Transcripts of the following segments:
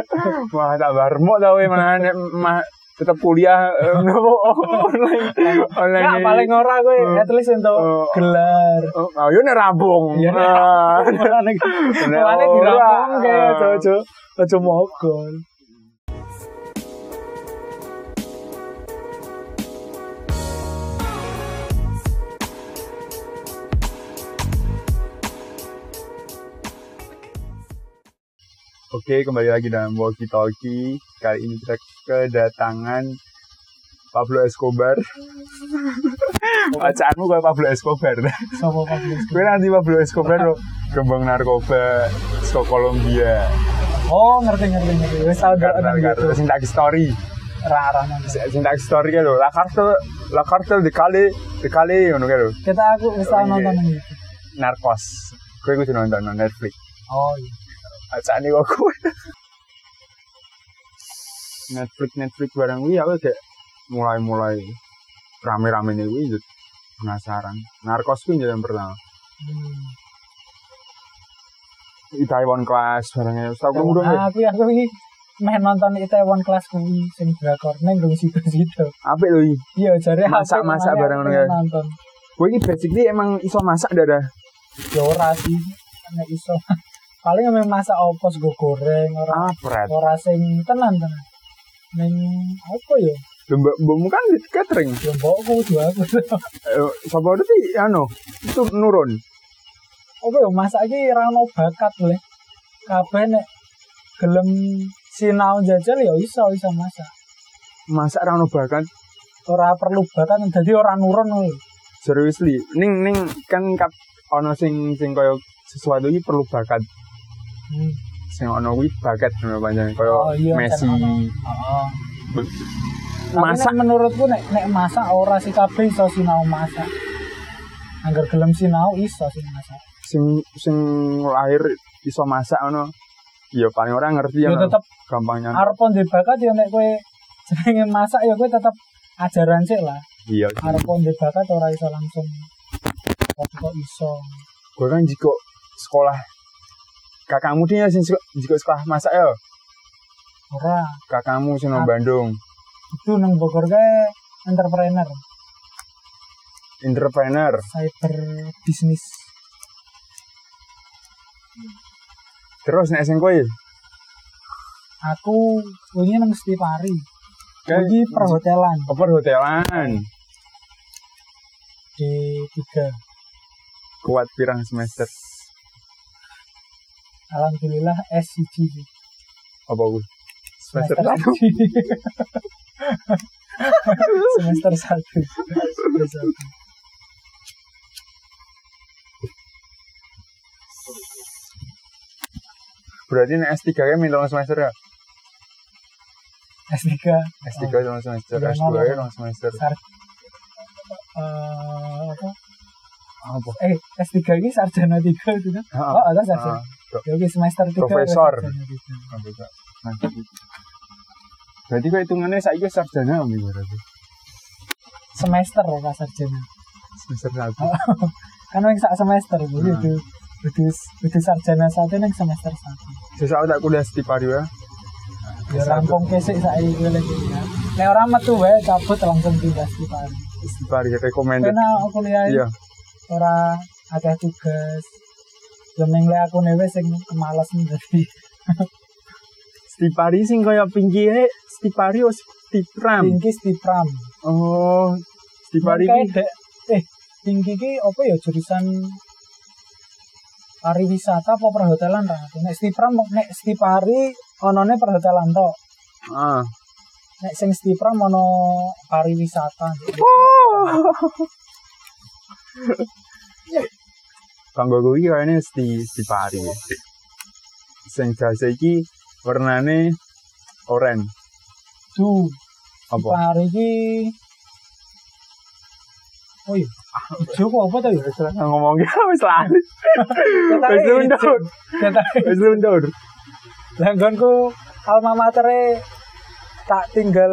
Wah, tak barmo tau ya mana mah tetap kuliah eh, nopo online online. Nah, paling ora Hmm. at least entuk Oh. gelar. Oh, ayo nek rampung. Ya, nek Ah. Mulane Nek Ah. aja aja aja mogol. Oke, kembali lagi dalam Walkie Talkie. Kali ini kita kedatangan Pablo Escobar. Bacaanmu kayak Pablo Escobar. Sopo Pablos? Gue nanti Pablo Escobar lo kembang narkoba ke Kolombia. Oh, ngerti ngerti ngerti. Wis tau Kartu YouTube. sing tak story. Rara nang. Sing tak story kan lo. La cartel, la cartel de Cali, de Cali ngono lo. Kita aku tau iya. nonton YouTube. Narcos. Gue kudu nonton nang Netflix. Oh iya. Bacaane kok gue. Netflix Netflix barang gue aku kayak mulai-mulai rame-rame nih gue jadi penasaran. Narcos gue jadi yang pertama. Hmm. Itaewon Class barangnya. Tahu kamu dong ya? Aku aku iki meh nonton Itaewon Class kuwi sing drakor ning ndung situ-situ. Apa ini? Iya, jare Masak-masak bareng ngono ya. aku nonton. Gue ini basically emang iso masak dah dah. Ya ora sih. Nek iso. Paling emang masak opo sego goreng ora Ah, ora sing tenan tenan. Ning apa ya? Mbak mbakmu kan di catering. Ya mbokku kudu aku. Eh, Sopo itu anu, itu nurun. Apa ya masak iki ora ono bakat le. Kabeh nek gelem sinau jajal ya iso iso masak. Masak rano bahkan Ora perlu bakat dadi ora nurun lho. seriously. Ning ning kan kap ono sing sing koyo sesuatu ini perlu bakat. Hmm. Sing ono kuwi bakat ngono Oh, iya, Messi. kan. Heeh. Masak menurutku nek nek masak ora sih kabeh iso sinau masak. Angger gelem sinau iso sih masak. sing sing lahir iso masak ngono. Ya paling orang ngerti Ya tetep gampangnya. arep ndek bakat ya nek kowe jenenge masak ya kowe tetep ajaran sik lah. Iya. Arep ndek bakat ora iso langsung kok iso. Gue kan jiko sekolah kakakmu dia sing jiko sekolah masak ya. Ora. Kakakmu sing nang. Bandung. Itu nang Bogor kae entrepreneur, Entrepreneur. cyber bisnis. Terus nek sing kowe Aku wingi nang Stipari. Iki perhotelan apa hotelan di tiga. kuat pirang semester Alhamdulillah S1 sih. apa gue semester satu semester satu. Semester satu. berarti nek S3 kan minta semester ya S3 S3 sama semester Iya, S2 nol. ya sama semester sar eh, apa? apa Eh, S3 ini sarjana 3 itu kan? Oh, ada sarjana. ah, Ya, oke, semester 3 Profesor. sarjana tiga. Nanti. berarti kok hitungannya saya sarjana om berarti Semester ora sarjana. semester satu Kan yang sak semester Ah. jadi itu itu itu sarjana satu yang semester satu. sesaat tak kuliah di Pario ya Ya rampung kesik saiki kowe lagi ya. Nek ora metu wae cabut langsung pindah Stipari. di Pario recommended Karena kuliah iya ora akeh tugas. Lemeng le aku newe sing kemales dadi. Stipari sing kaya pinggire Stipari o Stipram Tinggi Stipram. oh Stipari Kayak ki dek eh tinggi ki apa ya jurusan pariwisata apa perhotelan ra? Nek Stipram nek Stipari onone perhotelan tok. ah Nek sing Stipram ono pariwisata. Kanggo kuwi kayane sti Stipari sing jasa iki warnane oranye Duh, apa Stipari ki Oh iya, ijo kok apa tadi? ngomongnya wis lali wis. Ketake. wis luntur Langgonku alma matere tak tinggal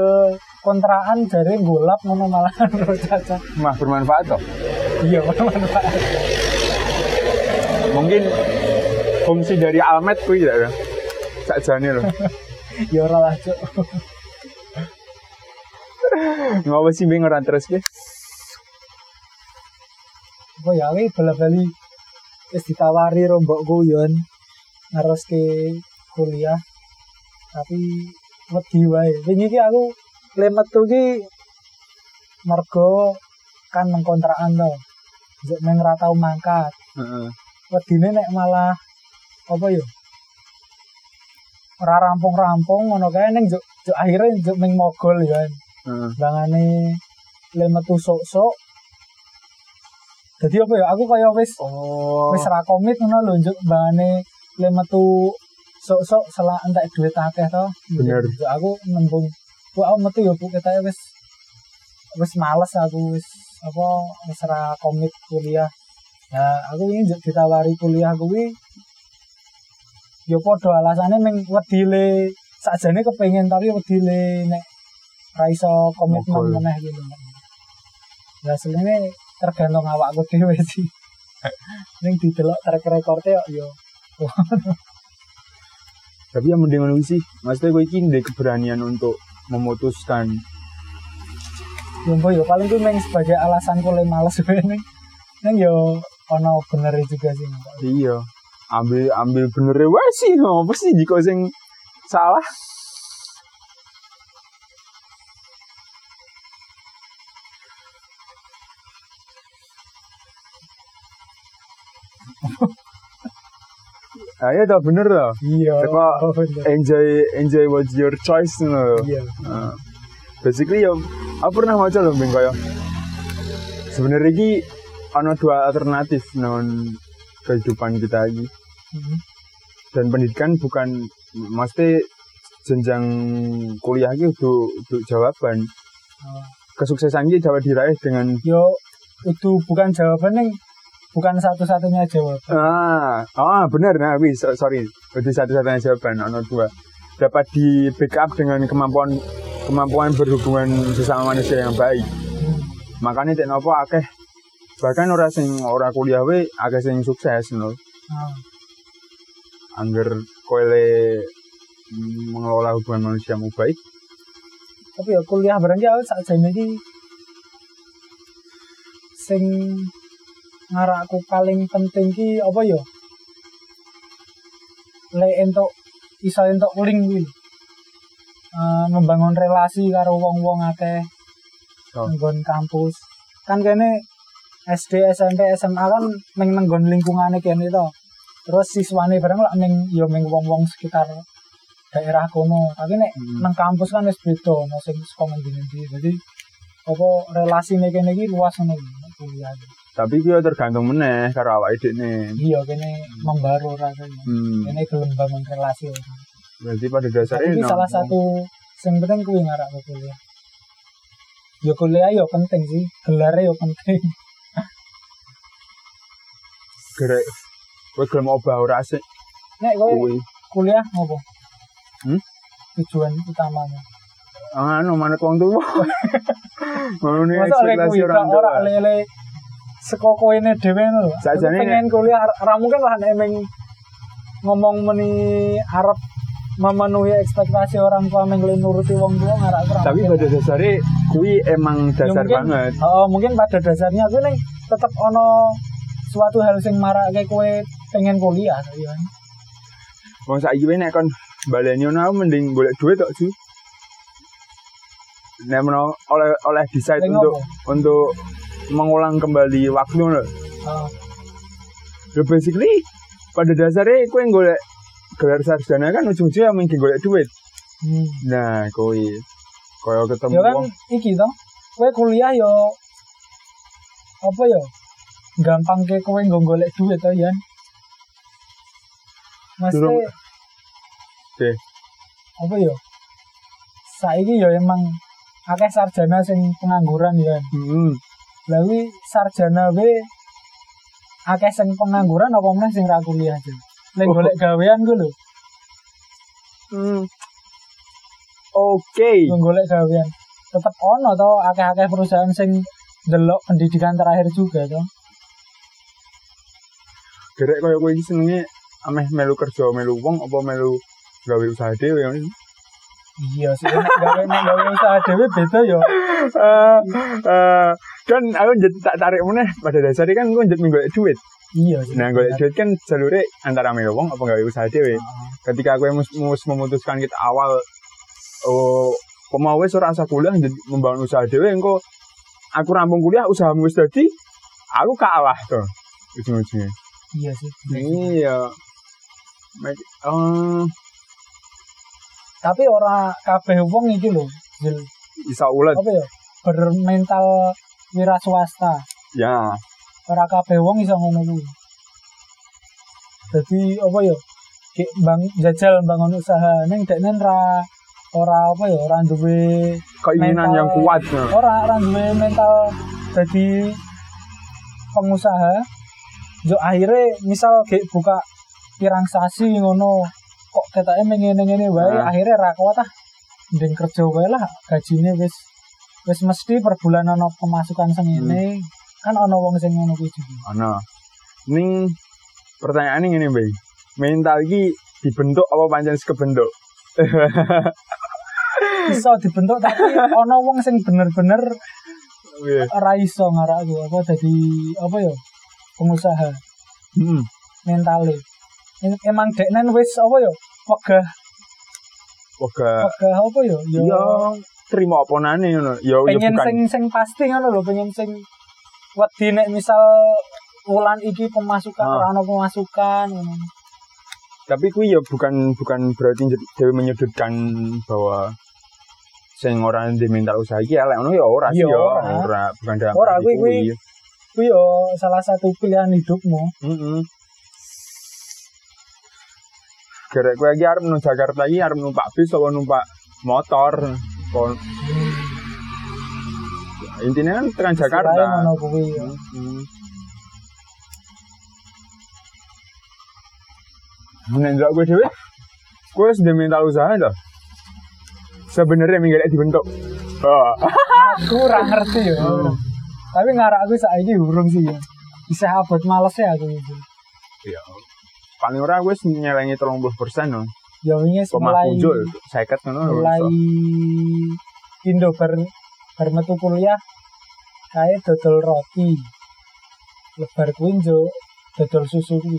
kontrakan jare golap ngono malah caca. mah bermanfaat toh Iya, manfaat. Mungkin fungsi dari almet kuwi ya sakjane lho Ya ora lah, Cuk. Ngapa sih bingung ora terus ki? Apa ya iki bala-bali wis ditawari ro mbokku yon neruske kuliah. Tapi wedi wae. Wingi iki aku le metu ki mergo kan nang kontrakan to. Juk nang ra tau mangkat. Heeh. Wedine nek malah apa yo? Ora rampung-rampung ngono kae ning juk juk akhire juk ning mogol ya. Heeh. Bangane le metu sok-sok. Jadi apa ya? Aku kaya wis Oh. wis ra komit ngono lho njuk bangane le metu sok-sok selak entek duit akeh to. Bener. Njuk aku nembung Bu aku metu ya Bu kita wis wis males aku wis apa wis ra komit kuliah. Ya aku ini ditawari kuliah kuwi ya padha alasane ming wedile sakjane kepengin tapi wedile nek ra iso komitmen meneh gitu. Ya asline tergantung awakku dhewe sih. Ning didelok track record-e kok yo Tapi yang mending ngono sih. Maksudnya gue iki ndek keberanian untuk memutuskan Jumbo yo paling kuwi meng sebagai alasan kule males ning. Ning yo ono bener juga sih. iya ambil ambil bener wae sih apa sih jika sing salah Ayo tau bener tau Iya. Apa- oh, enjoy enjoy what's your choice lho. Iya. Nah, basically ya aku pernah maca loh bing kaya sebenarnya ana dua alternatif non kehidupan kita ini Hmm. dan pendidikan bukan mesti jenjang kuliah iki untuk untuk jawaban Oh. kesuksesan ini dapat diraih dengan Yo itu bukan jawaban ning bukan satu-satunya jawaban. ah ah benar nah wis so- sorry itu satu-satunya jawaban ana dua dapat di backup dengan kemampuan kemampuan berhubungan sesama manusia yang baik Hmm. makanya tek nopo akeh bahkan ora sing ora kuliah we akeh sing sukses no Ah. angger koele mengelola hubungan manusia mu baik Tapi ya kuliah bareng ki aku sakjane iki sing ngarakku paling penting ki apa ya? Le entuk iso entuk link kuwi. lho. Eh, membangun relasi karo wong-wong akeh Oh. nggon kampus. Kan kene SD, SMP, SMA kan ning nenggon lingkungane kene to. Terus siswane bareng lak ning ya ning wong-wong sekitar daerah kono. Tapi nek Hmm. nang kampus kan wis beda ono sing saka ngendi-endi. Jadi apa relasine kene iki luas ngono kuliah. tapi kuwi tergantung meneh karo awake dhewe Iya kene membaru rasanya. hmm. Kene gelem bangun relasi. berarti pada dasarnya ini no- salah satu sing penting kuwi ngarak kuliah. Ya kuliah ya penting sih, gelarnya ya penting. gerek kowe gelem obah ora sih Nek kowe kuliah ngopo? Hmm? Tujuan utamamu. anu manut wong tuwa ngono nih ekspektasi orang ora tua ora lele saka koene dhewe lho. Sajane pengen kuliah ora mungkin lah nek emeng ngomong meni arep memenuhi ekspektasi orang tua meng nuruti wong tua ngarak ora. tapi pada dasarnya kuwi emang dasar mungkin- banget Oh, mungkin pada dasarnya aku ning tetep ono suatu hal sing marake kowe pengen kuliah ya. Wong saiki nek kon baleni ono mending golek duit tok sih. Nek meno oleh oleh decide Ning untuk opo? untuk mengulang kembali waktu lho. Oh, Ya basically pada dasarnya kowe golek gelar sarjana kan ujung-ujungnya mungkin golek duit. hmm. Nah, kowe koyo ketemu Ya kan iki to. Kowe kuliah yo apa yo? Gampang ke kowe nggo golek duit to ya. Mas Durung- Oke. Apa yo? Saiki yo emang akeh sarjana sing pengangguran ya. hmm, kuwi sarjana we akeh sing pengangguran apa meneh sing ra kuliah aja. Ning Oh. golek gawean ku lho, hmm. Oke. nggo golek gawean. Tetep ono to akeh-akeh perusahaan sing delok pendidikan terakhir juga to. Gerek koyo kowe iki senenge ameh melu kerja melu wong apa melu gawe usaha dhewe ngono. iya sih gawe gawe usaha dhewe beda ya Eh, eh, kan aku jadi tak tarik meneh pada dasarnya kan aku jadi golek duit. iya sih Nah, golek duit kan jalure antara melu wong apa gawe usaha dhewe. Heeh. Ketika aku mus, mus memutuskan kita awal oh pemau wis ora usah kuliah membangun usaha dhewe engko aku rampung kuliah usahamu wis dadi aku kalah tuh ujung-ujungnya. Iya sih Iya. Eh, tapi ora kabeh wong iki lho bisa ulet apa ya? Bermental wira swasta. Ya. ora kabeh wong iso ngono kuwi. Dadi apa ya? Kayak bang jajal bangun usaha. Ning dekne ra ora apa ya? Ora duwe Keinginan Mental- yang kuat. ya. ora ora duwe mental dadi pengusaha yo akhirnya misal kayak buka pirang sasi ngono kok ketake ngene-ngene wae Nah. akhirnya ra kuat ah ndeng kerja wae lah gajine wis wis mesti per bulan ana pemasukan sengene kan ana wong sing ngono kuwi Ana. Ning pertanyaan ini ngene, Mbak. Mental iki dibentuk apa pancen kebentuk? iso dibentuk tapi ana wong sing bener-bener Iya. ora iso ngarakku apa dadi apa ya pengusaha Hmm. mentale Em- emang deknen wis apa ya wegah Wega wegah apa ya ya ya terima apa nane ngono. Ya ya pengen bukan. sing sing pasti ngono lho pengen sing wedi nek misal wulan iki pemasukan Ah. ora ana pemasukan ngono. Tapi kuwi ya bukan bukan berarti dewe menyudutkan bahwa sing ora di mental usaha iki elek ngono ya ora sih ya. ora. Bukan dalam Ora, arti kuwi- Kuwi yo salah satu pilihan hidupmu. Heeh. Gerek kowe iki arep nang Jakarta iki arep numpak bis apa numpak motor. Kon intinya kan tekan Jakarta. Kuwi yo. Hmm. Kowe dhewe, kowe wis ndek mental usaha to? Sebenarnya minggu dibentuk. Oh. Aku ora ngerti yo. Tapi ngarak aku saiki urung sih yo. Bisa abot males ya aku itu. Iya. Paling ora wis nyelengi 30% no. Ya wis Koma mulai kunjul 50 ngono. lho, mulai. Indo bar metu kuliah kae dodol roti. Lebar kuwi njo dodol susu kuwi.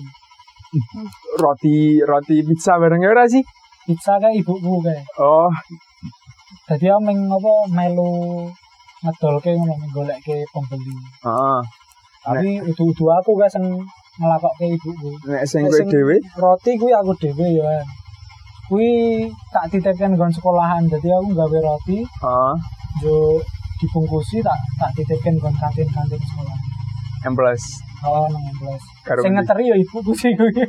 roti roti pizza bareng ora sih? Pizza kae ibuku kae. Oh, Dadi aku meng apa melu ngedolke ngono goleke pembeli. heeh. Tapi udu-udu aku guys sing ngelakokke ibuku. Nek sing Nek kowe dhewe, Roti kuwi aku dhewe ya. Kuwi tak titipkan nggon sekolahan. Jadi aku gawe roti, heeh, yo dibungkusi tak tak titipkan nggon kantin-kantin sekolah. M plus. Oh, nang. Karo Sing ngeteri ya ibuku sih kuwi.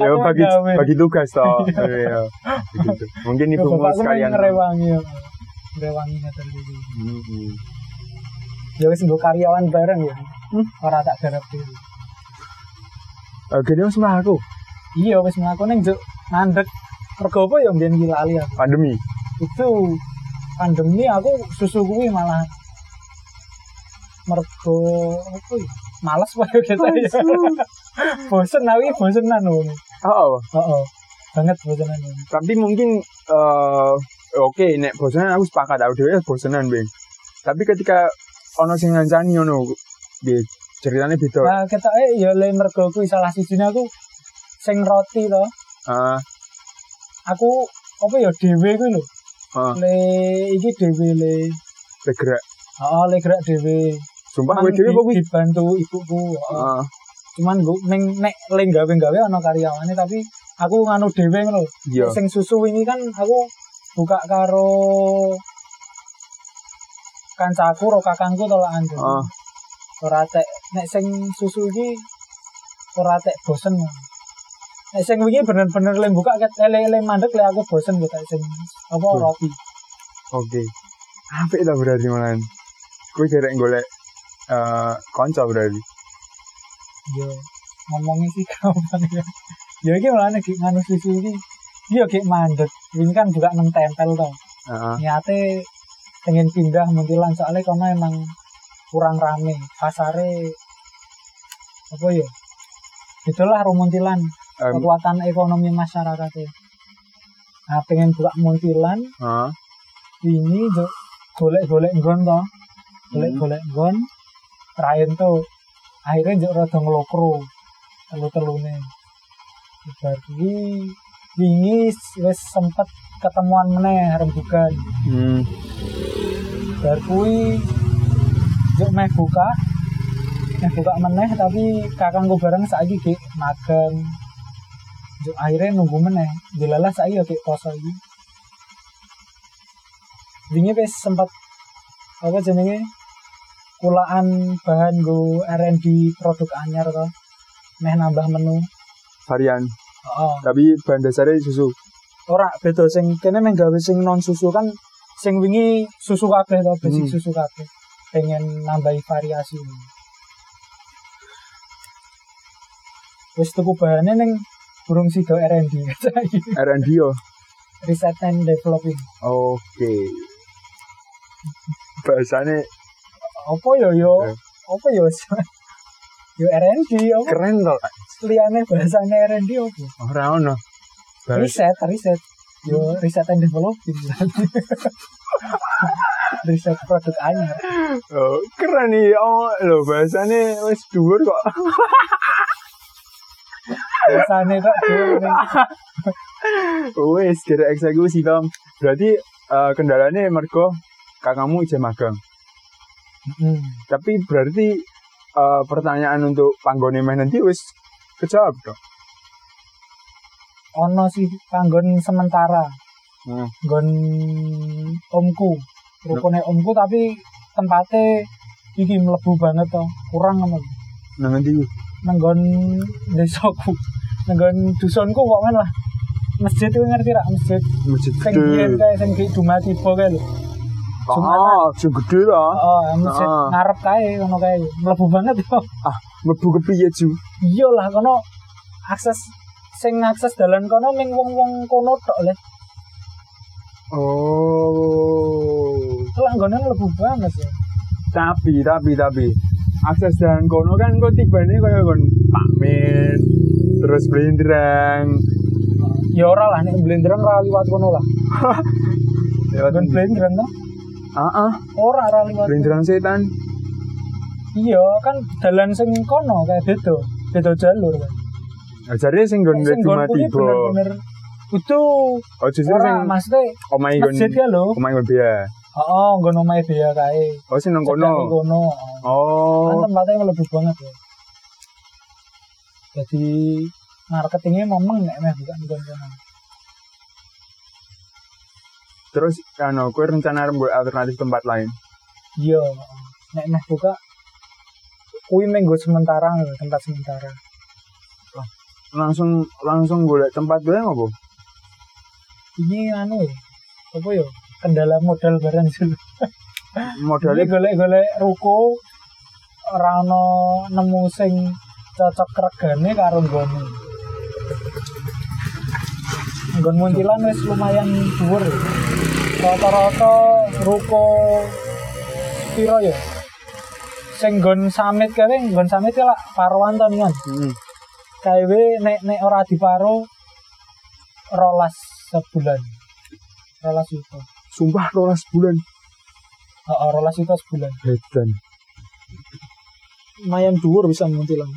Ya bagi bagi tugas toh. Iya. Begitu. Mungkin Ya, ibumu bapakku sekalian. Ya. Ngrewangi ngeteri kuwi. Hmm. Ya wis nggo karyawan bareng ya. Hmm. Ora tak garap dhewe. Eh, gini wis mlaku Iya wis mlaku ning njuk mandek. Mergo apa ya mbiyen lali aku. pandemi. Itu pandemi aku susu kuwi malah mergo apa ya? Males wae kita ya. bosen aku iki bosenan lho. Oh, Heeh. Banget bosenan. tapi mungkin eh oke nek bosenan aku sepakat aku dhewe bosenan, Bing. Tapi ketika ono sing ngancani ngono, piye ceritanya beda. Nah, eh ya le mergo kuwi salah sijine aku sing roti to. Ah, Aku apa ya dhewe kuwi lho. ah, Le iki dhewe le. bergerak. Heeh, le gerak dhewe. Sumpah kowe dhewe kok kuwi. dibantu ibuku. heeh. Ah, Cuman gue neng nek le gawe-gawe ana karyawane tapi aku nganu dhewe ngono. Sing susu ini kan aku buka karo kancaku ro kakangku tolakan dhewe. Ah, Ora tek nek sing susu iki ora tek bosen. Nek sing wingi bener-bener le buka ket ele-ele mandek le aku bosen kok sing apa Hmm. roti. oke. Apik ta berarti malahan. Kowe gerek golek eh kanca berarti. Yo ngomongnya sih gampang ya. Ya iki malah nek nganu susu iki Iya kayak mandek. Ini kan juga nang tempel tau. Heeh. Niate pengen pindah muntilan soalnya karena emang kurang rame. Pasare apa ya? Itulah rumuntilan Em, kekuatan ekonomi masyarakatnya nah pengen buka muntilan Hah? ini golek-golek nggon to golek-golek nggon terakhir tuh akhirnya juk rada ngelokro telu-telune. Bar kuwi wingi wis sempet ketemuan meneh rembugan Hmm. bar kuwi juk meh buka. Meh buka meneh tapi kakangku bareng saiki gek magang. Juk akhirnya nunggu meneh. Dilalah saiki ya gek poso iki. Wingi wis sempet apa jenenge? Kulaan bahan go R&D produk anyar to. Meh nambah menu. Varian. Oh Tapi bahan dasarnya susu. ora beda sing kene meh gawe sing non susu kan sing wingi susu kabeh to basic Hmm. susu kabeh pengen nambahi variasi wis tuku bahannya ning burung sido R&D. R&D yo. research and developing Oke. Bahasanya apa yo yo Eh. apa yo yo R&D apa keren tau. liyane bahasane R&D apa Ora ono. Bahasa riset riset yo riset and developing riset produk anyar oh, keren nih. Oh, lo bahasanya wis dhuwur kok. bahasane kok dhewe Wis kira eksekusi Tom. Berarti eh, kendalanya mergo kakakmu ijazah magang. hmm. Tapi berarti eh, pertanyaan untuk panggone meh nanti wis kejawab dong. ono sih panggon sementara. Hmm. nggon omku. Rukune omku tapi tempatnya iki mlebu banget to. Kurang ngono. Nang nanti nenggon desaku. Nenggon dusunku kok men lah. Masjid itu ngerti ra? Masjid masjid sing biyen gede. kae sing di Dumatibo kae lho Ah, sing lah. oh masjid Ah. ngarep kae ngono kae. Mlebu banget yo. Ah, mlebu kepiye ju? iya lah kono akses sing akses dalan kono ming wong-wong kono tok le Oh. lah nggone mlebu banget ya Tapi, tapi, tapi. Akses jalan kono kan kok tibane kaya kon pamen terus blendrang ya ora lah nek blenderang ora liwat kono lah. Lewat blenderang to ah ora ora liwat blendrang setan? Iya kan dalan sing kono kayak beda beda jalur kan ajare sing nggon kuwi tiba bener-bener itu oh justru sing maksudnya omahe nggon masjid ya lho. omahe heeh nggon kae. Oh sing nang kono? kono oh. Kan tempatnya mlebu banget ya jadi marketingnya memang nek meh bukan kono terus ano kowe rencana arep mbok alternatif tempat lain? Iya nek meh buka kuwi menggo sementara tempat sementara. Langsung langsung golek tempat doang apa? Ini anu apa ya kendala modal barang sih modalnya? Jadi golek-golek ruko ora ono nemu sing cocok regane karo nggone. Nggon muntilan wis lumayan dhuwur. Rata-rata ruko piro ya? Sing nggon samit kae nggon samit ya lah paruan to nian. hmm. KW nek nek ora diparo rolas sebulan. Rolas itu. sumpah rolas bulan Heeh, rolas itu sebulan. edan lumayan dhuwur bisa muntilan.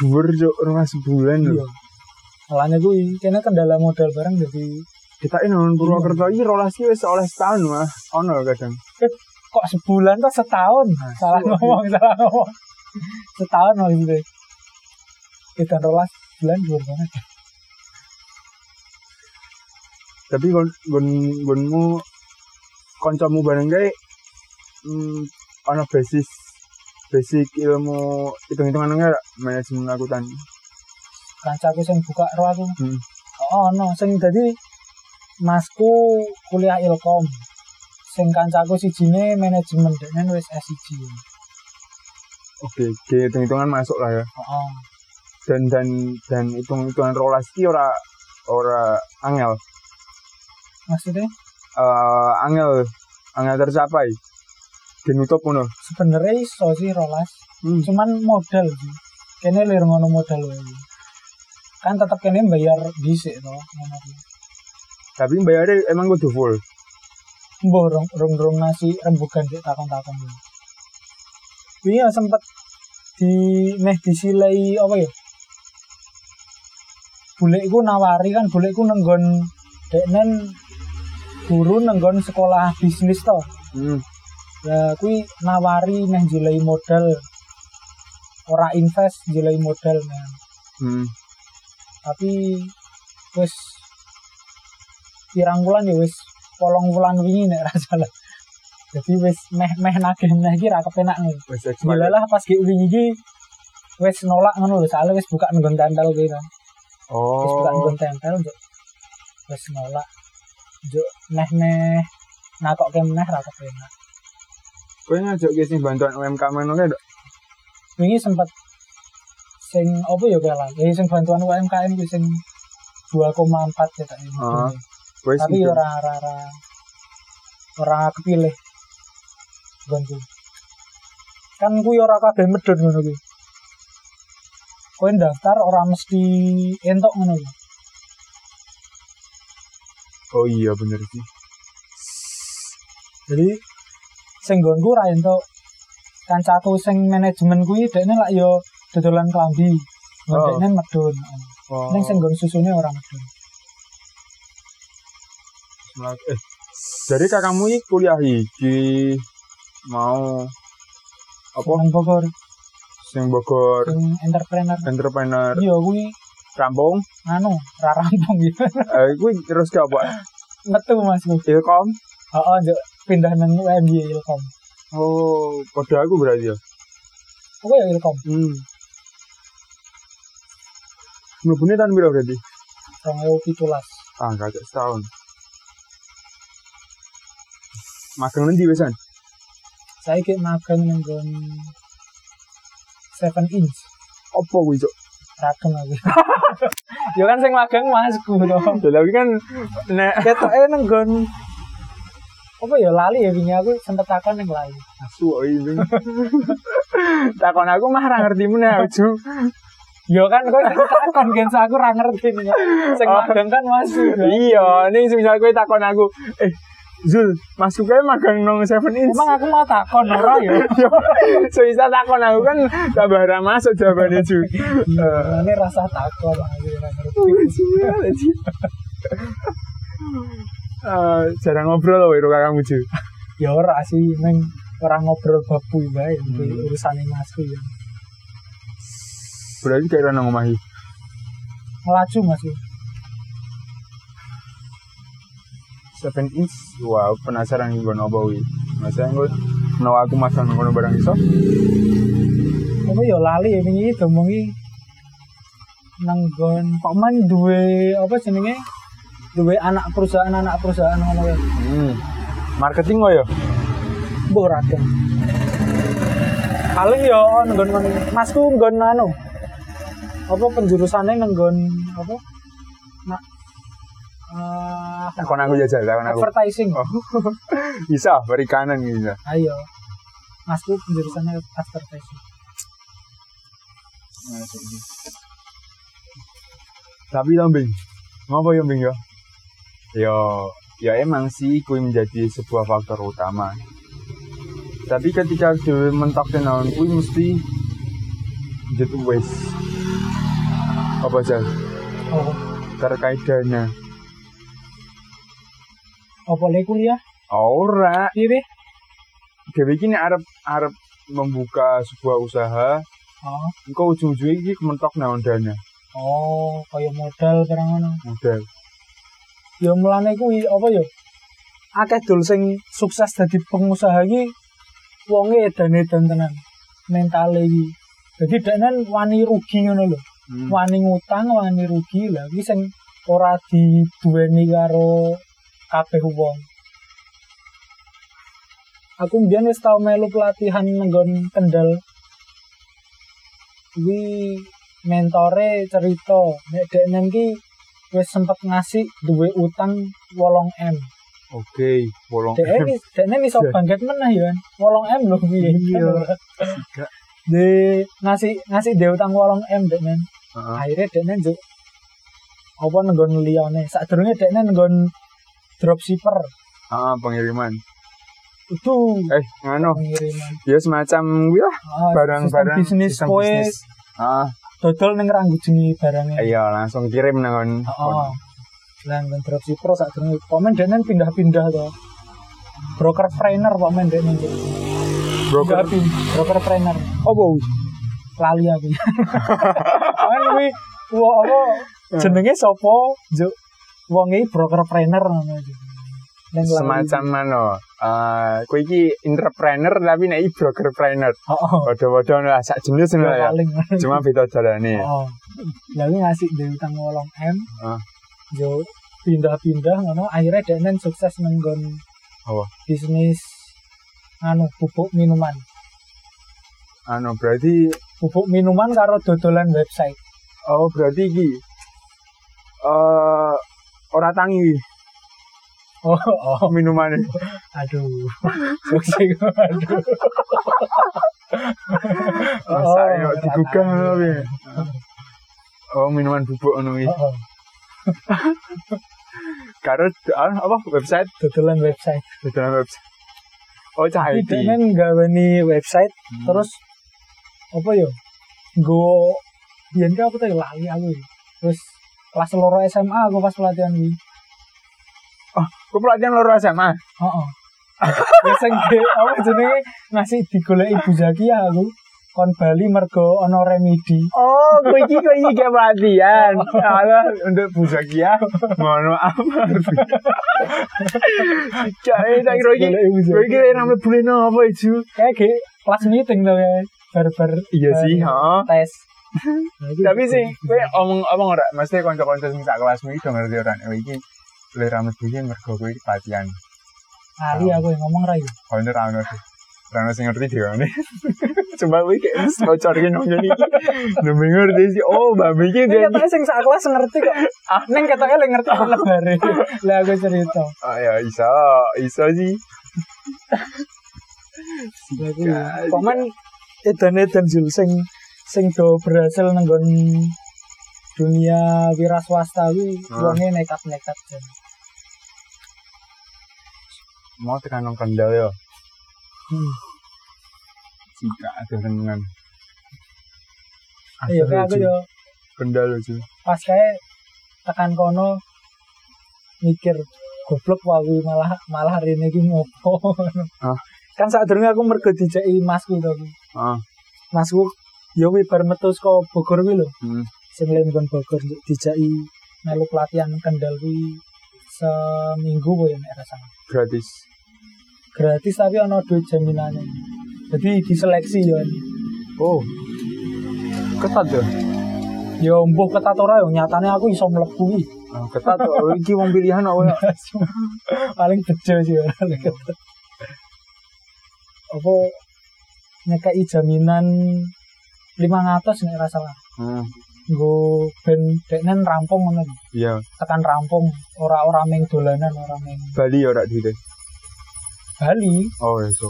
dhuwur cuk rolas bulan lho Iya. Malahnya gue, kayaknya kendala modal barang jadi kita ini nang Purwokerto iki rolas ki wis oleh setahun mah ono kadang eh, kok sebulan tuh setahun. salah iya. ngomong, salah ngomong. setahun maksudnya. Kita rolas bulan dhuwur banget. tapi gon gon gonmu kancamu bareng kae hmm, ana basis basic ilmu hitung-hitungan enggak manajemen akuntan Kancaku sing buka aku. hmm. Oh, no, sing dadi masku kuliah ilkom. Sing kancaku sijine manajemen dene wis S1. oke oke hitung-hitungan masuk lah ya Heeh. dan dan dan hitung-hitungan rolas ki ora ora angel Maksudnya eh angel angel tercapai dinutup ngono sebenarnya iso sih rolas. hmm. cuman modal sih kene lir ngono modal wae kan tetep kene bayar dhisik to ngono Tapi bayarnya emang kudu full. Mbah rong rong rong nasi rembugan di takon-takon. Ini ya sempet di meh disilai apa ya? Bulekku nawari kan bulekku nenggon deknen guru nenggon sekolah bisnis toh. Hmm. Ya kui nawari meh jilai modal ora invest jilai modal men. Hmm. Tapi wis pirang bulan ya wis polong bulan wingi nek ra salah. Jadi wis meh meh nagih meneh iki ra kepenak Gila lah pas ki wingi iki wis nolak ngono lho, soalnya wis buka nggon tempel gitu. Wis buka Oh. nggon tempel njuk wis nolak. Njuk meh-meh nakok ke meneh ra kepenak. Kowe ngajak ke sing bantuan UMKM ngono Dok? Wingi sempet sing apa ya kalah. Eh sing bantuan UMKM ku sing 2,4 ya tak ini. Kowe Tapi ya ora ora ora ora kepilih. Gonku. Kan ku ya ora kabeh medhun ngono kuwi. Kowe daftar ora mesti entuk ngono kuwi. Oh iya bener sih. Jadi sing nggonku ra entuk kancaku sing manajemen kuwi dekne lak yo dodolan klambi. Oh. Dekne medhun. Oh. Ning sing nggon susune ora medhun. Eh, jadi kakakmu iki kuliah iki mau apa Nang Bogor sing Bogor sing entrepreneur. entrepreneur Iya kuwi rampung anu ra rampung gitu. eh kuwi terus ke apa Metu Mas. Ilkom Heeh, njuk pindah nang UMY Ilkom. oh pada aku berarti ya Apa ya Ilkom? hmm Mlebune tahun berapa berarti? 2017. Ah, gak ada setahun. Magang nanti wesan? Saya ki magang nang 7 inch. Apa kuwi, Cok? Ragam aku. ya kan sing magang masku to. Ya tapi kan nek Ketoke nang nggon apa ya lali ya wingi aku sempet takon ning lali. asu kok ini. Takon aku mah ra ngerti meneh, Ju. Ya kan kok takon gen aku ra ngerti nih. Sing Oh. magang kan masku. Iya, ini misal kowe takon aku, eh Zul, masuk kayak magang nong seven inch. Emang aku mau takon ora ya. so bisa takon aku kan tak barang masuk jawabannya cuy. Hmm. Eh. Ini rasa takon lah. Uh, eh, jarang ngobrol loh karo kakakmu cuy. ya ora sih neng orang ngobrol babu bae hmm. urusan yang masuk berarti kayak nang omahi. melaju masih 7 inch wow penasaran gue nopo wi maksudnya gue no aku masang ngono barang iso? Aku yo ya, lali ya ini domongi nanggon pak man dua apa jenenge? Dua anak perusahaan anak perusahaan ngono ya. Hmm. marketing gue yo ya? mbok ora paling ya, oh, yo nanggon masku nggon anu. Apa penjurusannya nanggon apa? Eh, Takon aku jajal, takon aku. advertising. Oh. bisa, perikanan bisa. Ayo. Masku penjurusannya advertising. Tapi ya Bing, ngapa ya Bing ya? Ya, ya emang sih kui menjadi sebuah faktor utama. Tapi ketika dewe mentok naon kui mesti jadi wes apa sih Oh, terkait dana. Apa le kuliah? Ora, Piye? dewe ini arep arep membuka sebuah usaha, Oh, engkau ujung-ujungnya iki mentok naon dana oh, kaya modal barang ngono. modal. Ya mulane kuwi apa ya? Akeh dul sing sukses dadi pengusaha iki wonge edan-edan tenan. Mentale iki. Jadi deknen wani rugi ngono lho. Hmm. Wani ngutang, wani rugi lah iki sing ora diduweni karo kabeh wong. Aku mbiyen wis tau melu pelatihan nenggon Kendal. Kuwi mentore cerita nek deknen ki wis sempet ngasih duwe utang 8M. Oke, bolong. Dekne wis dekne iso bangkit meneh ya. 8M lho kuwi. Iya. De ngasih ngasih dia utang 8M deknen. Heeh. Akhirnya deknen njuk apa nenggon liyane. Sadurunge dekne nenggon dropshipper Ah, pengiriman. itu Eh, ngano. pengiriman Ya semacam lah Ah, barang-barang bisnis bisnis. Ah, dodol ning ranggujengi barangnya iya langsung kirim nang Oh. Lah nang dropshipper sak durunge komen dene pindah-pindah to. Broker trainer Pak men dene. broker. Pindah- broker trainer. Oh, bau. Lali aku. Kan kuwi wo apa jenenge sapa? Juk wong iki broker trainer ngono iki. Nang lali. Semacam mana? Eh, kowe iki entrepreneur tapi nek iki broker trainer. Oh, Padha-padha lah sak jenis ngono ya. Cuma beda jalane. Oh. Lah kuwi ngasih dhewe utang 8 M. Ah. Yo pindah-pindah ngono akhirnya dene sukses nenggon Apa? bisnis anu pupuk minuman. Anu berarti Pupuk minuman karo dodolan website. oh berarti iki eh ora tangi Oh, oh. minumannya. aduh. Sukses aduh. Masa Oh, yo digugah ngono piye? Oh, minuman bubuk ngono iki. Oh, oh. Karo anu, apa website? Dodolan website. Dalam website. Oh, cah IT. dene nggaweni website Hmm. terus apa ya? Go ki apa ya? lali aku. ya. Terus kelas loro SMA aku pas pelatihan iki. Kok pelatihan loro SMA? Heeh. Ya sing ge- apa jenenge ngasih digoleki Ibu Zakia aku. Kon Bali mergo ana remedi. Oh, kowe iki kowe iki kayak pelatihan. Alah, untuk Bu Zakia, mohon maaf. Cai, tak kira iki. Kowe iki Zakia. rame bulan apa itu? Kayak kelas meeting tuh ya. Bar-bar Iya sih, heeh. tes. Nah, iki- Tapi sih, kowe omong omong ora, mesti kanca-kanca sing sak kelasmu iki do ngerti ora nek iki le rame bulan mergo kowe iki. Lali aku yang ngomong ra yo. Kalau ini rano sih. Rano sing ngerti dia nih. Coba kowe kayak mesti bocor iki nang ngene iki. Nembe ngerti sih. Oh, iki Ini dia. katanya sing sak kelas ngerti kok. Ah, neng katanya lagi ngerti lebare. Lah aku cerita. Oh ya, iso, iso sih. Komen edan-edan Jul sing sing do berhasil nenggon dunia wira swasta kuwi Ah. wonge nekat-nekat jan. Mau tekan nang kendal ya. Hmm. Jika ada dengan. Iya kayak aku yo kendal aja. pas kayak tekan kono mikir goblok wae malah malah hari ini ngopo. Ah. Kan saat durunge aku mergo dijeki masku to. aku. Ah, Masku yo kuwi bar metu saka Bogor kuwi lho. hmm. sing lembon Bogor dijaki melu pelatihan kendal kuwi seminggu kowe nek rasane. gratis. Gratis tapi ana duit jaminannya. Jadi diseleksi ya. Oh. Ketat ya. Ya mbuh ketat ora ya nyatane aku iso mlebu kuwi. Ah, ketat oh, iki wong pilihan apa ya? Paling bejo sih ora nek ketat. Apa nyekai jaminan 500 nek ora salah. Hmm. Nggo ben deknen rampung ngono. Iya, Tekan rampung ora ora ming dolanan ora ming Bali ya ora duit. Bali. Oh, ya so.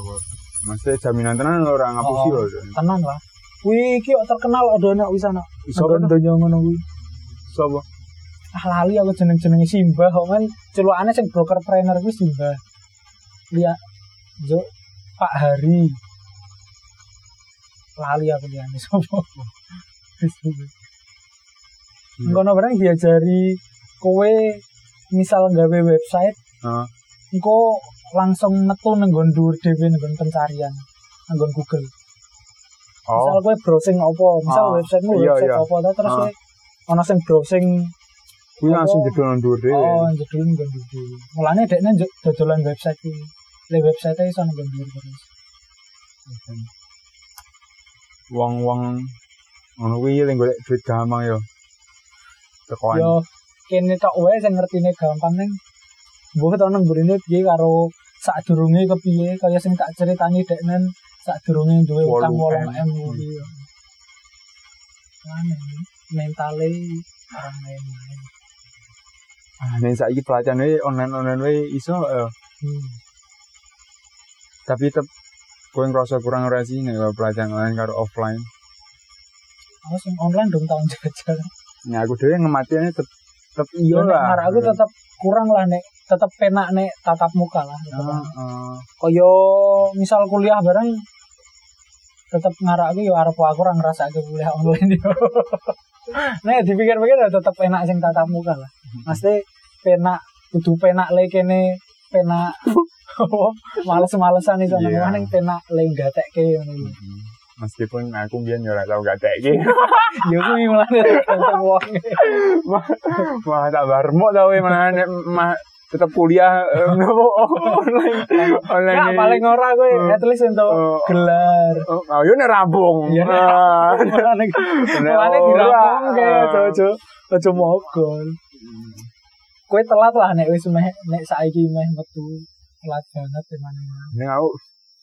Maksudnya jaminan tenan ora ngapusi Oh. tenan lah. Wih, kok terkenal ada anak wisana. Tuh? donya ngono kuwi. Sopo? Ah lali aku jeneng-jenenge Simba kok kan celukane sing broker trainer kuwi Simba. Lihat Jo Pak Hari. Lali aku liyane sapa. Ngono barang diajari kowe misal gawe website, Heeh. engko langsung metu nang nggon dhuwur dhewe nang nggon pencarian nang Google. Misal Oh, kowe browsing apa, misal Ah, websitemu iya, website iya. apa to terus Ah. ana sing browsing kuwi langsung apa? jedul nang dhuwur dhewe. oh jedul nggon dhewe. Mulane dekne dodolan website kuwi. Le website iso nang dhuwur terus. Wong-wong ngono kuwi lek golek duit gampang yo. Tekoan. Yo kene tok wae sing ngertine gampang ning mbuh to nang burine piye karo sadurunge kepiye kaya sing tak ceritani deknen sadurunge duwe utang 8M. 8M kuwi. Mana mentale orang main-main. Ah, nek saiki pelatihan wae online-online wae iso eh. Hmm. tapi tetep kowe ngerasa kurang ora sih nek pelatihan online karo offline. Aku sing online dong tahun jajal. Nah, aku dhewe ngematiane tetep tetep iya Nek lah. arek aku tetap kurang lah nek tetep penak nek tatap muka lah tetep. Heeh. kaya misal kuliah bareng tetep ngarake yo arep aku ora ngrasake kuliah online yo. Nek dipikir-pikir ya tetep enak sing tatap muka lah. Mesti penak kudu penak le kene penak males-malesan iso nang Iya. omah ning penak le gatekke ngono lho. Hmm. Meskipun aku biyen yo ora tau gak teki. Yo kuwi mulane tetep wong. Wah, tak barmok tau malah nek mah tetep kuliah online. Online. Ya paling ora kowe Hmm. at least entuk Oh. gelar. Oh, oh, yo nek rampung. Iya, nek Ah. Mulane ora. dirampungke aja-aja aja mogol. Kowe telat lah nek wis meh nek saiki meh metu telat banget emane. Nek aku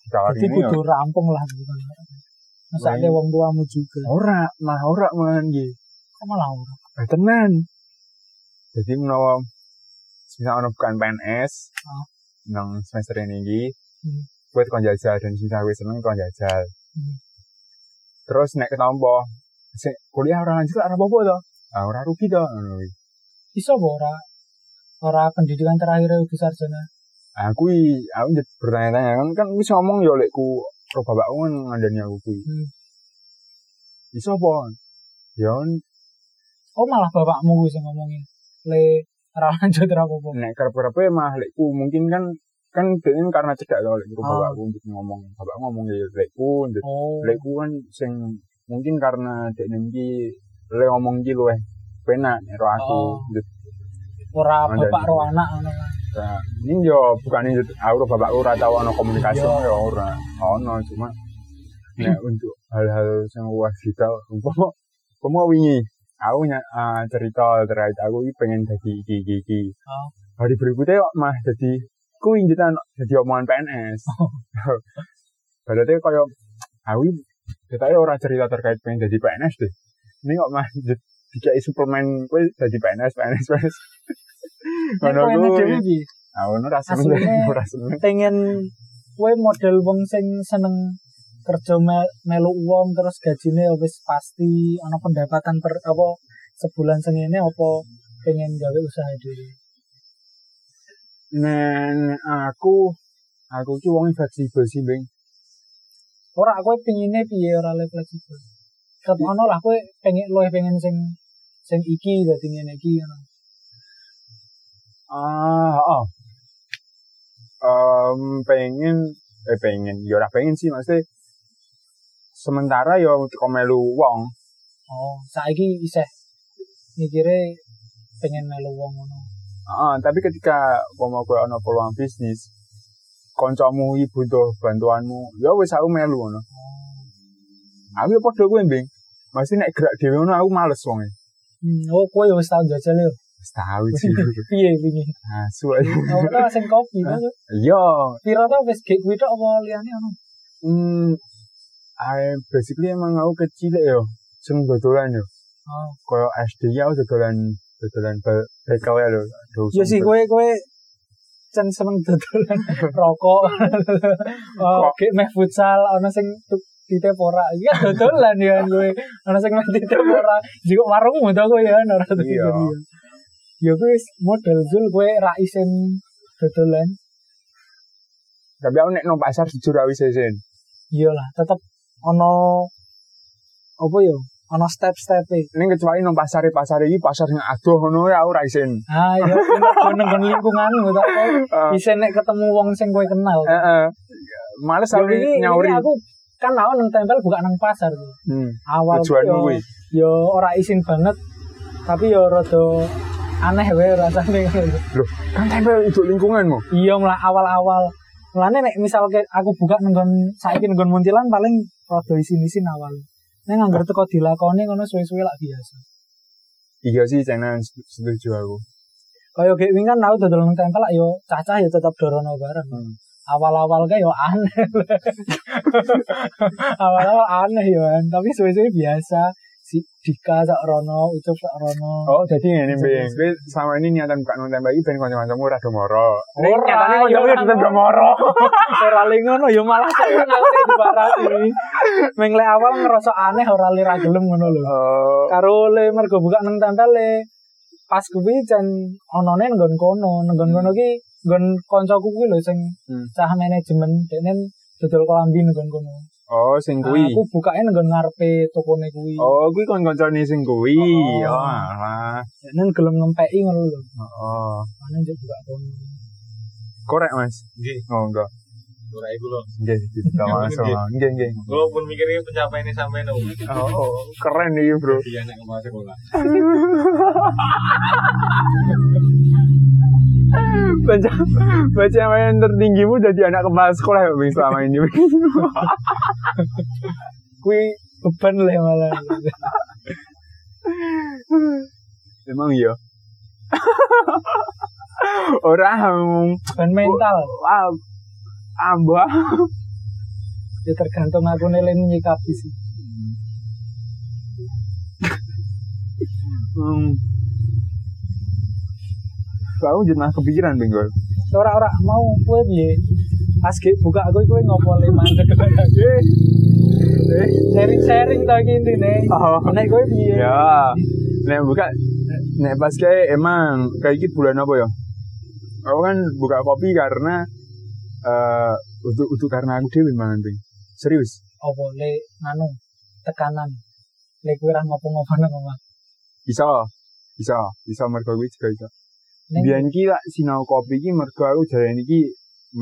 Jadi ini yo. kudu rampung lah bukan. Masake wong tuamu juga. Ora, mah ora man iki. Kok malah ora. Eh, tenan. Jadi menawa misal ono bukan PNS Oh. nang semester ini iki, Hmm. buat kon jajal dan sing wis seneng kon jajal. Hmm. Terus nek ketompo, sing kuliah ora lanjut ora apa-apa to. Ah, ora rugi to ngono kuwi. Iso apa ora? Ora pendidikan terakhir itu sarjana. Aku aku jadi bertanya-tanya kan kan wis ngomong ya lekku pro bapakku kan ngandani aku kuwi. Hmm. Iso apa? Ya Oh malah bapakmu sing ngomongin. Le ora lanjut ora apa-apa. nek kerep-kerepe mah lekku mungkin kan kan dia karena cedak to lekku Oh. bapakku untuk ngomong. Bapak ngomong ya lekku, njut- Oh. lekku kan sing mungkin karena dek iki le ngomong iki luweh penak nek ro aku. Oh. Njut- Ora Ngandani. bapak ro anak ngono. Nah, ini yo bukan njut aku ro bapakku ora tau ono komunikasi Iya. ya ora. Ono cuma nek untuk hal-hal sing luwih vital umpama umpama wingi aku ah, cerita terkait aku iki pengen iki iki iki. Oh. Hari berikutnya kok mah dadi kuwi njutan dadi omongan PNS. Berarti kaya aku iki ketake ora cerita terkait pengen dadi PNS deh. Ini kok mah dikai suplemen kuwi dadi PNS PNS PNS. Ngono kowe kuwi. Aku seneng Asline- ora seneng. pengen kowe model wong sing seneng kerja me- melu uang terus gajine wis pasti ana pendapatan per apa sebulan sengene apa pengen gawe usaha dhewe. Nen aku aku ki wong fleksibel sih, Bang. Ora kowe pengine piye ora le fleksibel. Tetep ono lah kowe pengen luwih pengen sing sing iki dadi ngene iki ngono. Ah, oh. Em, pengen eh pengen ya ora pengen sih maksudnya sementara ya teko melu wong Oh, saiki isih mikire pengen melu wong ngono. Ah, tapi ketika umpama kowe ana peluang bisnis kancamu iki butuh bantuanmu ya wis aku melu ngono aku ya padha kowe mbing Masih nek gerak dhewe ngono aku males wonge. Hmm, oh kowe wis tau jajal yo. Tahu sih. Piye wingi? Asu aja. Ta sing kopi to. Iya, Pira ta wis gek kuwi apa liyane ono? hmm, I basically emang aku kecil ya, seneng dodolan ya. Oh. Kayak SD ya aku dodolan dodolan be- bekel ya lho. Iya sih kowe kowe cen seneng dodolan rokok. oh, gek meh futsal ono sing titip ora. Iya dodolan ya kowe. Ono sing meh titip ora. Jika warungmu to kowe ya ora titip Iya. Ya. Wis model zul kowe ra isen dodolan. Tapi aku nek nang pasar jujur aku sesen. Iyalah, tetep ono apa ya? Ono step-step e. Ning kecuali nang pasar pasar iki pasar sing adoh ngono ya aku ra isen. Ah, iya, nang lingkunganmu to kowe. Ah. Isen nek ketemu wong sing kowe kenal. Heeh. Males aku nyauri. aku kan aku nang tempel bukan nang pasar. Hmm. Awal Tujuanmu yo, kuwi. yo ora isin banget. Tapi yo rada aneh wae rasane. Loh, kan tempel untuk lingkunganmu. iya mulai awal-awal. Mulane nek misal aku buka nenggon saiki nenggon muntilan paling rada isin-isin awal. Nek nganggur teko dilakoni ngono suwe-suwe lak biasa. Iya sih, channel setuju aku. Kaya kayak wingi kan aku dodol tempel lak yo cacah yo tetep dorono bareng. Hmm. Awal-awal kayak yo aneh. Awal-awal aneh yo, tapi suwe-suwe biasa. Si Dika sak rono, Ucup sak rono. Oh, jadi ngene bisa. Kowe sama ini niatan buka tembak iki ben kanca-kancamu ora do moro. Ora, nyatane ya kancamu ya tetep do ngono. moro. ora le ngono yo malah seneng aku nek dibarani. Meng le awal ngerasa aneh ora le ra gelem ngono lho. Oh, Karo le mergo buka nang tempel le pas kuwi jan onone nggon kono, nggon kono ki nggon kancaku kuwi lho sing Hmm. cah manajemen dekne dodol kelambi nggon kono. Oh, sing Nah, kuwi. aku bukake nggon ngarepe tokone kuwi. Oh, kuwi kon kancane sing kuwi. Oh. Oh, alah. Dekne gelem ngempeki ngono lho. Oh. Ane njek buka kono. Korek, Mas. Nggih, Oh, enggak. ora iku lho. Nggih, kita langsung. Nggih, nggih. Kalau pun mikirnya pencapaian sampai no. Oh, keren nih, Bro. Iya nek ke sekolah. Baca baca yang tertinggimu jadi anak kepala sekolah ya selama ini. Kuwi beban lah malah. Emang iya. Orang Beban mental. wow, ambah. Ya tergantung aku nilai nyikapi sih. Hmm. Jadi mah kepikiran Bing, gue. Ora-ora mau kowe piye? Pas buka aku kowe ngopo le mandek. Sharing-sharing ta iki intine. Oh. Nek kowe piye? ya. Nek buka, nek pas kayak emang kayak gitu bulan apa ya? Aku kan buka kopi karena eh untuk untuk karena aku dewi mangan Bing. Serius. Apa le nganu tekanan. Le kowe ra ngopo-ngopo nang omah. Bisa, bisa, bisa mergo kuwi juga bisa. Biyen ki lak sinau kopi ki mergo aku jarene iki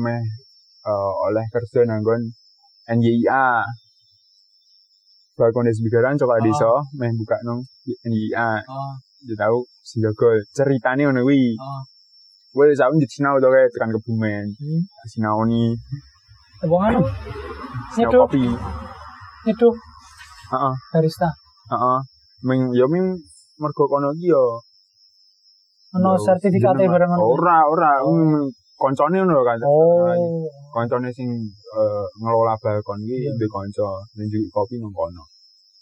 meh eh, oleh kerja nanggon NYIA. Sebagai kondisi bigaran coba Oh. desa meh buka nang NYIA. oh, Jadi tahu sinjaga ceritane ngono kuwi. oh. Wes aku njit sinau to kae tekan kebumen. Hmm. Sinau ni Wong anu sinau kopi. nyeduh Heeh, barista. heeh. Ming yo ming mergo kono ki yo Ono yo sertifikate jeneng- bareng ngono. Ora, ora. Oh. Koncone ngono kan. Oh. koncone sing eh, ngelola balkon iki Iya. duwe kanca nunjuk kopi nang kono.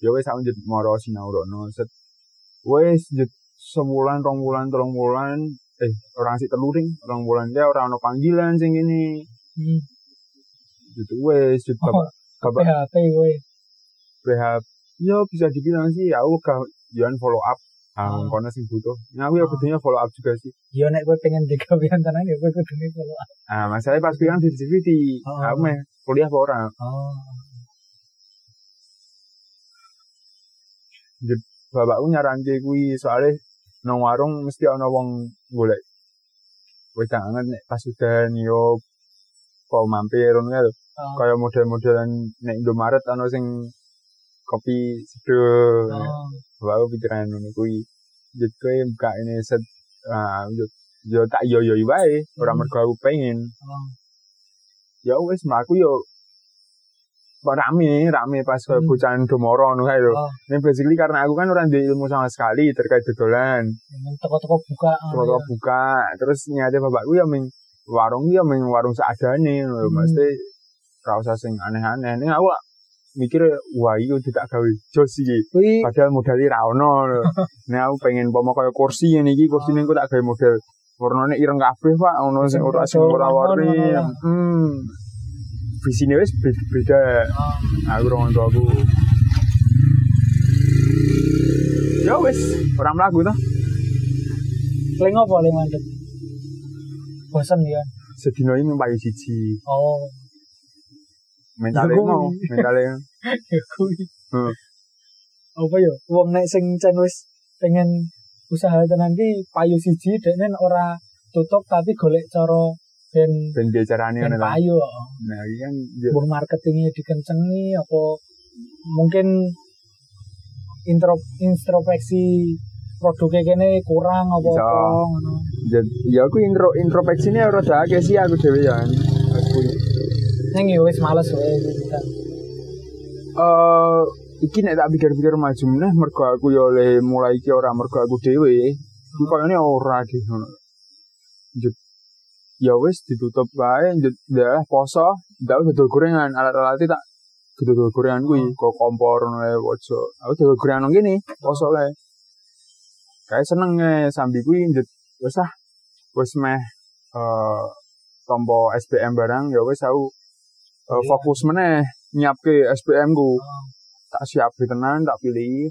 Ya wis aku njut mara sinau rono set. Wis njut sebulan, rong bulan, telung bulan, eh orang sik telu ring, rong bulan ya ora ono panggilan sing ini. Hmm. Gitu wis njut Oh, bapak PHP kowe. PH ya bisa dibilang sih aku gak jangan follow up. Ah, Oh. kono sing butuh. Nah, aku ya kudunya follow up juga sih. Ya nek kowe pengen digawean tenan ya kowe kudune follow up. Ah, masalahnya pas bilang di di Oh. aku meh kuliah apa ora? Oh. bapakku nyaranke kuwi soalnya nang warung mesti ana wong golek wedangan nek pas udan yo kok mampir ngono ya lho. Oh. Kaya model-modelan nek Indomaret ana sing kopi seduh. Oh. Bapakku pikiran ngono kuwi. Jadi kowe buka ini set ah yo tak yo yo wae, ora mergo aku pengen. Oh. Ya wis mlaku yo rame rame pas Hmm. bocahan domoro ngono kae lho. Oh. Ini basically karena aku kan orang di ilmu sama sekali terkait dodolan. Toko-toko buka. Toko ya. buka, terus niatnya bapakku ya ming warung ya ming warung seadane lho. Hmm. Mesti usah sing aneh-aneh. Ning aku lah mikir wah iki tidak gawe jos iki. Padahal modalnya ra ono. Nek aku pengen pomo kaya kursi ngene iki, kursi Oh. ku tak gawe model warnane ireng kabeh, Pak. Ono sing ora sing ora warni. ngono. Hmm. Visine wis beda. oh. Aku rong untuk aku. Ya wis, ora mlaku to. Paling apa paling mandek? Bosen ya. Sedina ini payu siji. Oh. Mentale Ya kuwi. mau, mentale. Ya kuwi. Hmm. Apa ya? Wong nek sing cen wis pengen usaha tenan ki payu siji dekne ora tutup tapi golek cara ben Ben bicarane ben ngono ta. payu. Nah, iki kan ya, Mbuh marketingnya dikencengi apa mungkin intro introspeksi produknya kene kurang apa apa ngono. ya, aku intro introspeksine ora akeh sih aku dhewe ya. Aku Neng ya wis males wae kita. eh iki nek tak pikir-pikir maju meneh mergo aku ya oleh mulai iki ora mergo aku dhewe. Iki koyone ora deh ngono. Ya wis ditutup wae ya poso, ndak dodol gorengan, alat-alat tak dodol gorengan kuwi, kok kompor ngono ae ojo. Aku dodol gorengan nang kene, poso wae. Kayak seneng e sambi kuwi njut wis ah wis meh eh tompo SBM barang ya wis aku Iya. fokus meneh nyiapke SBM ku tak siap tenan tak pilih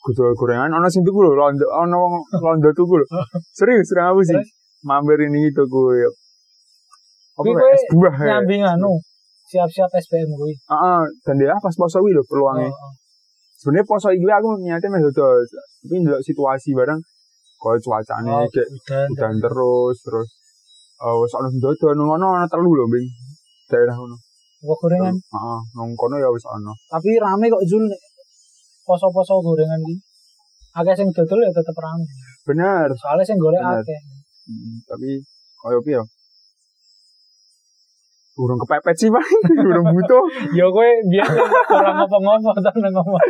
Kudu gorengan ono sing tuku lho, londo ono londo tuku lho. Serius ra aku sih. Mampir ini tuku ya. Apa ya? es buah ya? nyambi anu siap-siap SBM kuwi. Heeh, dan dia pas poso kuwi lho peluangnya. Oh, oh. Sebenarnya poso iki aku niatnya meh dodol. Tapi ndelok situasi bareng koyo cuacane Oh, kayak udan. terus terus eh ono sing dodol nang ono ana telu lho, Bing. Daerah ngono. Wah, gorengan. Heeh, nang kono ya wis ono. Tapi rame kok Jul. Poso-poso gorengan iki. Akeh sing dodol ya tetep rame. Bener. Soalnya sing golek akeh. Hmm, tapi koyo piye ya? Urung kepepet sih, Bang. Urung butuh. Ya kowe biar ora ngopo-ngopo to nang ngomong.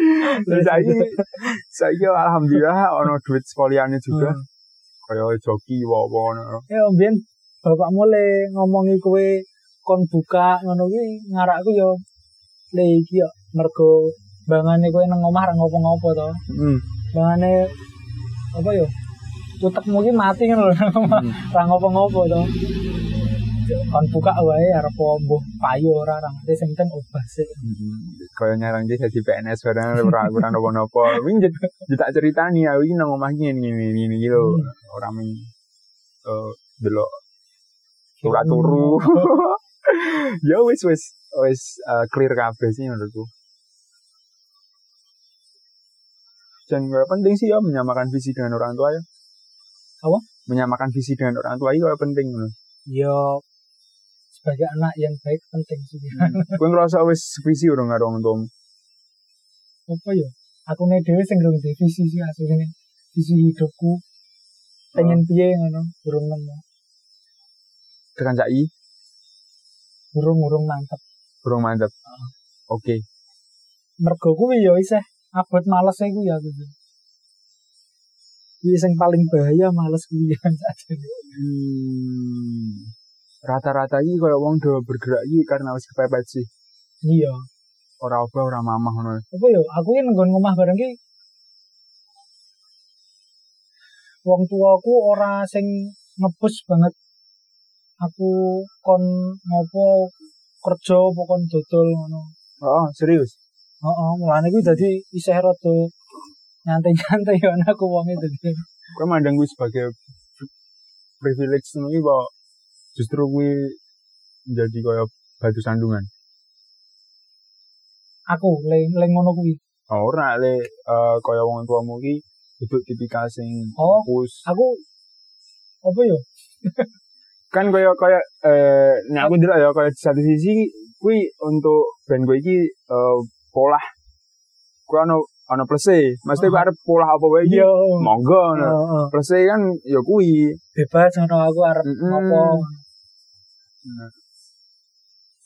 Terus saiki saiki alhamdulillah ono duit sekaliannya juga. Hmm. Kaya joki apa ngono. Ya mbiyen bapak mulai ngomongi kowe kon buka ngono kuwi ngarakku ya le iki ya mergo bangane kowe nang omah ra ngopo-ngopo to. Hmm. Bangane apa ya? Utekmu ki mati ngono lho nang omah. Hmm. Ra ngopo-ngopo to. Kon buka wae arep mbuh payu ora ra ngerti sing penting obah sih. Kaya nyarang dia jadi PNS barang ora ora napa-napa. Wing jet tak ceritani aku iki nang omah ngene ngene ngene iki lho. Ora mung eh delok surat turu. ya wis wis wis eh, clear kabeh sih menurutku. Dan gak penting sih ya menyamakan visi dengan orang tua ya. Apa? Menyamakan visi dengan orang tua itu penting ngono. Ya sebagai anak yang baik penting sih. Kowe ngerasa wis visi urung karo orang tuamu. apa ya aku nih dewe sing duwe visi sih asline visi hidupku pengen piye ngono burung nemu Tekan saiki burung burung mantep urung mantep. Oke. mergo kuwi ya isih abot males e kuwi aku tuh Kuwi sing paling bahaya males kuwi sajane. Hmm. Rata-rata iki kaya wong do bergerak iki karena wis kepepet sih. Iya. Ora apa ora mamah ngono. Apa ya aku ki nenggon ngomah bareng ki wong tuaku ora sing ngebus banget aku kon ngopo kerja apa kon dodol ngono. Oh, serius. Heeh, mulane kuwi dadi isih rada nyantai-nyantai ya aku wonge dadi. Kowe mandang kuwi sebagai privilege ngono apa justru kuwi menjadi kaya batu sandungan. Aku le le ngono kuwi. Oh, ora le eh, kaya wong tuamu iki duduk tipikal sing Oh. fokus. Aku apa ya? Kan kaya kaya eh nek aku ndelok ya kaya di satu sisi kuwi untuk band gue iki eh, pola kuwi ono ono plus e. Mesti kuwi arep pola apa wae iki Iya. monggo ngono. Heeh. Plus e kan ya kuwi. Bebas ngono aku arep Mm-mm. ngopo.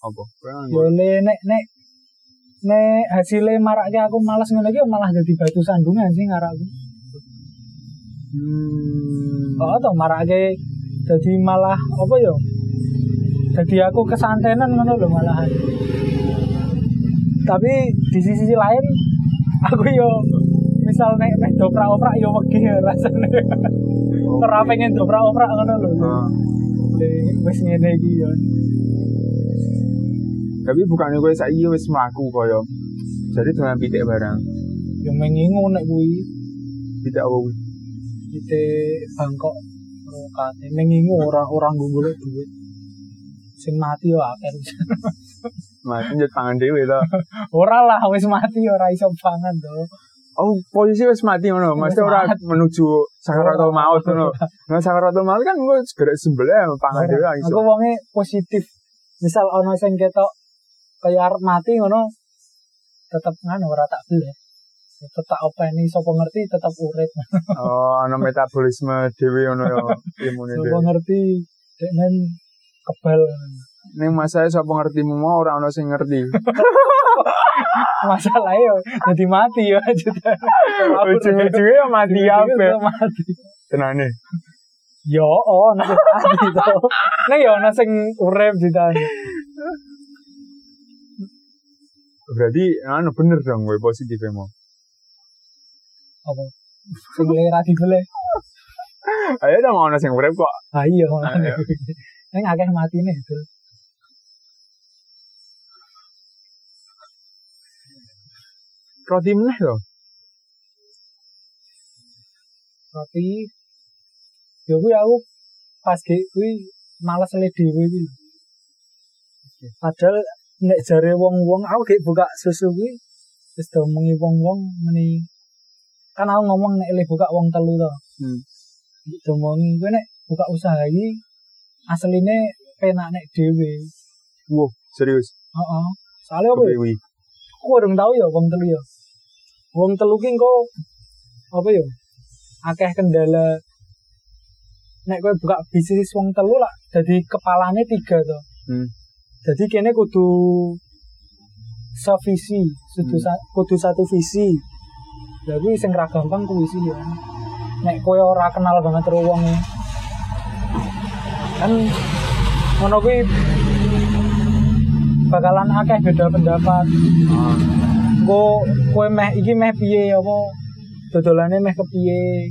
Apa? Ya le nek nek nek hasilnya marake aku malas ngene iki malah jadi batu sandungan sih ngarakku. Hmm. Oh, to marake jadi malah apa ya? Jadi aku kesantenan ngono lho malahan. Tapi di sisi lain aku yo misal nek meh doprak-oprak yo wedi rasane. Ora pengen doprak-oprak ngono lho. Ah. Wis ngene iki yo. Tapi bukannya kowe saiki wis mlaku kaya. Jadi dengan pitik barang. Yo mengingu nek kuwi Pitik apa kuwi? kita Bangkok rokate mengingu ora ora nggo golek duit. Sing mati yo akeh. Mas njot pangan dhewe to. ora lah wis mati ora iso pangan to. Oh, posisi wis mati ngono. Mas Wis ora mati. menuju sakaratul Ora. maut ngono. Nah, sakaratul maut kan gue segera sembelih pangan dhewe iso. Aku wonge positif. Misal ana sing ketok kaya arep mati ngono tetep nganu ora tak beli. Tetep tak openi sapa ngerti tetep urip. Oh, ana metabolisme dhewe ngono ya. Imune Sapa dhewe. ngerti deknen kebal. Ning masalah sapa ngerti mau ora ana sing ngerti. Masalah yo dadi mati yo Ujung-ujungnya ya mati ape. Mati. Tenane. Yo, oh, wis mati to. Nek yo ana sing urip ditanya. Berarti anu bener dong gue positif emang. Apa? Sing lera dibele. Ayo dong ana sing urip kok. Ah iya ngono. Ah, iya. Ning akeh matine itu. Roti meneh to. roti ya kuwi aku pas ge kuwi males le dhewe kuwi lho. padahal nek jare wong-wong aku gek buka susu kuwi wis diomongi wong-wong meni kan aku ngomong nek le buka wong telu to. Hmm. diomongi kowe nek buka usaha iki asline penak nek dhewe. Wow, serius. heeh. Soalnya apa ya? Aku tau ya wong telu ya. Wong telu ki engko apa ya? Akeh kendala. Nek kowe buka bisnis wong telu lah jadi kepalane tiga to. Hmm. jadi kene kudu sevisi kudu, Hmm. kudu satu visi ya kuwi sing ra gampang kuwi sih ya. Nek kowe ora kenal banget karo wong kan ngono kuwi bakalan akeh beda pendapat. Engko kowe meh iki meh piye apa dodolane meh kepiye?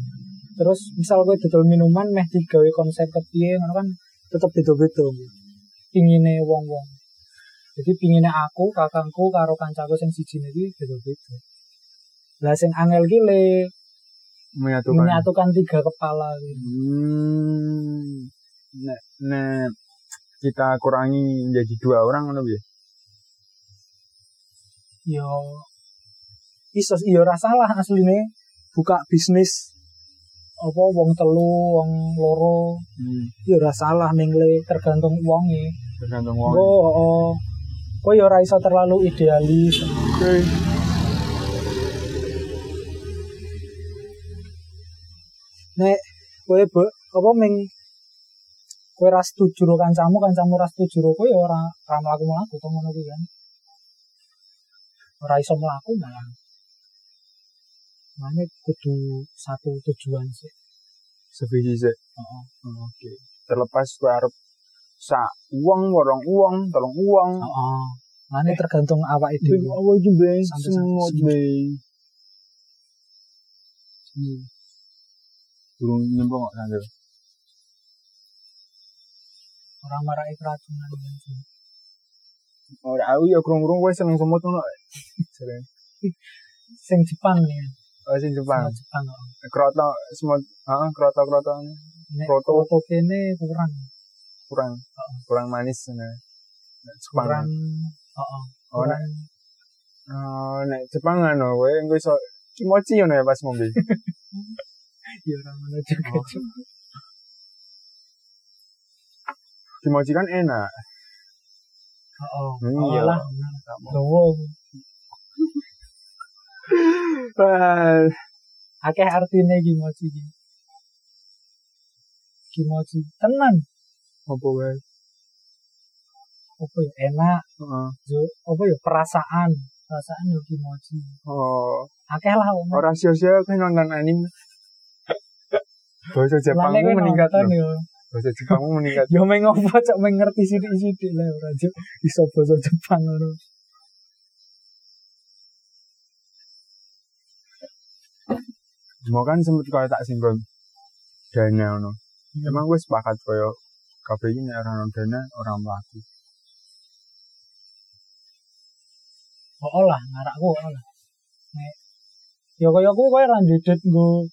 Terus misal kowe dodol minuman meh digawe konsep kepiye ngono kan tetep beda-beda. Pingine wong-wong. Jadi pingine aku kakangku karo kancaku sing siji iki beda-beda lah sing angel ki le Menyatukan. menyatukan tiga kepala gitu. Hmm. Nek, nek kita kurangi menjadi dua orang ngono ya. yo iso yo ora salah asline buka bisnis apa wong telu wong loro Hmm. yo ora salah tergantung wonge Tergantung wong. oh oh kowe yo ora iso terlalu idealis Oke. Nek kowe apa ming kowe ra setuju karo kancamu kancamu ra setuju karo kowe ya ora ora mlaku-mlaku to ngono kuwi kan ora iso mlaku malah Makanya kudu satu tujuan sih. Sevisi sih. Oh, Oke. Terlepas kowe arep sak uang, warung uang, tolong uang. Heeh. Makanya tergantung awake Bing, dhewe. apa iki, Bang? Sampai Semut, sampai Bang. Burung nyemplung kok sambil. Ora marake keracunan kan sih. Ora aku ya krung-krung kowe seneng semut ngono. Sing Jepang nih. Oh, sing Jepang. Semut Jepang. heeh. Kroto semut, heeh, kroto-kroto Nek Foto. foto kene kurang. kurang kurang manis nah. Nek Jepang. Kurang. Heeh. Oh, nek Kurang. oh, nek Jepang ngono kowe engko iso kimochi ngono ya pas ngombe. Ya ora ngono juga. Oh. Kimochi kan enak. Heeh. Hmm, Oh, iya. lah. Ah, Akeh artine kimochi iki. Kimochi tenan. apa wae. Apa ya enak, Heeh. jo, apa ya perasaan. Perasaan yo kimochi. Oh, Akeh lah wong. ora sia-sia kowe nonton anime. Bahasa Jepangmu meningkat yo. Bahasa Jepangmu meningkat. Yo meng apa cok meng ngerti sithik-sithik lah ora jo iso basa Jepang ngono. Mau kan sempet kaya tak singgung dana ngono. Hmm. Emang gue sepakat kaya kabeh iki nek ora dana ora mlaku. Oh lah, ngarakku oh lah. Nek ya kaya kuwi kowe ra ndedet nggo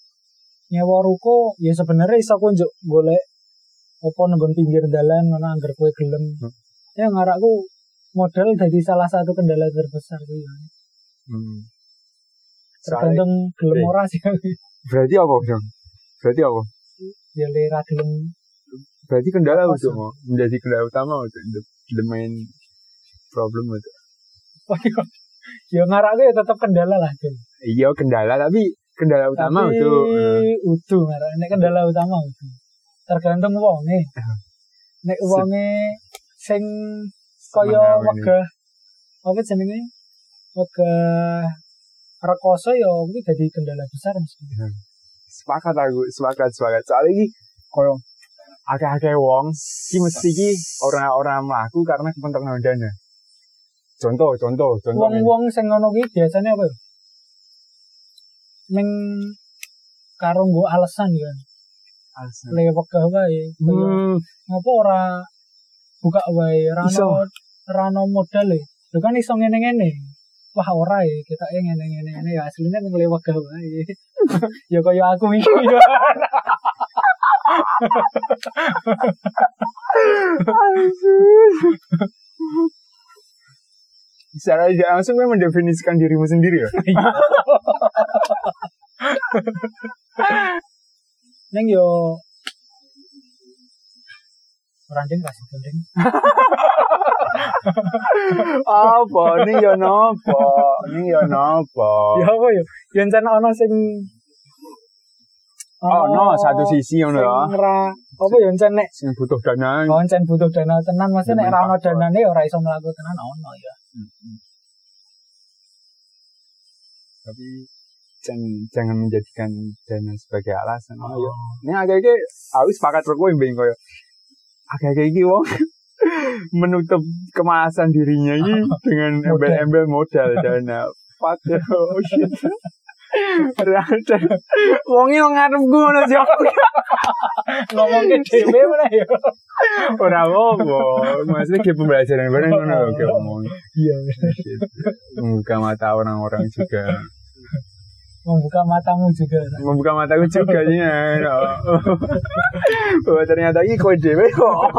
nyewa ruko, ya sebenarnya iso kowe njuk golek apa nenggon pinggir dalan ngono anggar kowe gelem. Hmm. Ya ngarakku modal jadi salah satu kendala terbesar kuwi. Hmm. Tergantung gelem Eh. ora sih. Berarti apa, Dong? Berarti apa? ya le ra gelem Berarti kendala untuk Sam? mau menjadi kendala utama untuk the, main problem itu. ya ngarakku ya tetep kendala lah. Iya kendala tapi kendala utama Tapi itu. udu ngarak nek kendala utama udu. Tergantung wonge. Nek wonge sing kaya wegah apa jenenge? Wegah rekoso ya kuwi dadi kendala besar mesti. sepakat aku, sepakat, sepakat. Soalnya ini koyo akeh-akeh wong iki mesti iki ora-ora mlaku karena kepentingan dana. Contoh, contoh, contoh. Wong-wong sing ngono kuwi biasanya apa ya? Ning karo nggo alasan ya. Alasan. Le wegah wae. Hmm, Ngopo ora buka wae, ora ono modal e. Lho kan iso ngene-ngene. wah ora ya kita eh ngene ngene ya aslinya aku lewat ke wae ya kaya aku iki ya Secara tidak langsung memang mendefinisikan dirimu sendiri ya. neng yo orang ding kasih ding apa? Ini ya nopo? Ini ya nopo? ya apa ya yang cana ono sing Oh, no, satu sisi ngono ya. apa ya encen nek Sing butuh dana. Oh, encen butuh dana tenan, maksudnya nek Demi ra ono faktor. danane ya ora iso mlaku tenan ono ya. Tapi jangan, jangan menjadikan dana sebagai alasan. Oh, iya. Ini agak-agak, aku sepakat karo kowe mbeng koyo. Agak-agak iki wong menutup kemalasan dirinya ini dengan embel-embel modal dana. Fuck oh shit. Rada. Wong iki ngarep ngono sih. Ngomongke dhewe meneh ya. Ora apa. Maksudnya kayak pembelajaran bareng ngono lho kayak ngomong. Iya. Membuka mata orang-orang juga. Membuka matamu juga. Membuka mataku juga ya. Bahwa ternyata ini kowe dhewe kok.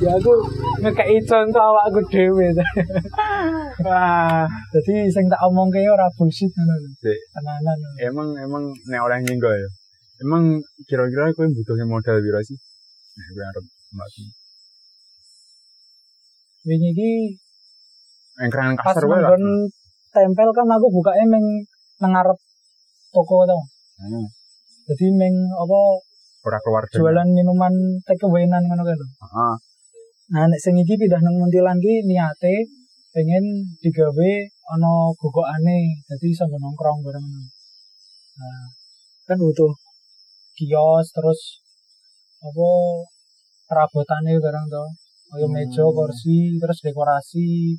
Ya aku ngekei contoh awakku dhewe. Wah, Jadi sing tak omongke ora bullshit. Tenanan. emang emang nek orang nyenggol ya. Emang kira-kira kowe butuhnya modal piro sih? Nek kowe arep mati. Wingi iki Yang kasar wae lah. tempel kan aku bukanya meng nang ngarep toko to. Hmm, Jadi meng apa Ora keluar jualan minuman take away-nan ngono kae lho. Heeh. Nah, nek sing iki pindah nang Muntilan ki niate pengen digawe ana gogokane, dadi iso nongkrong bareng. Nah, kan butuh kios terus apa perabotane bareng to. Kaya Hmm. meja, kursi, terus dekorasi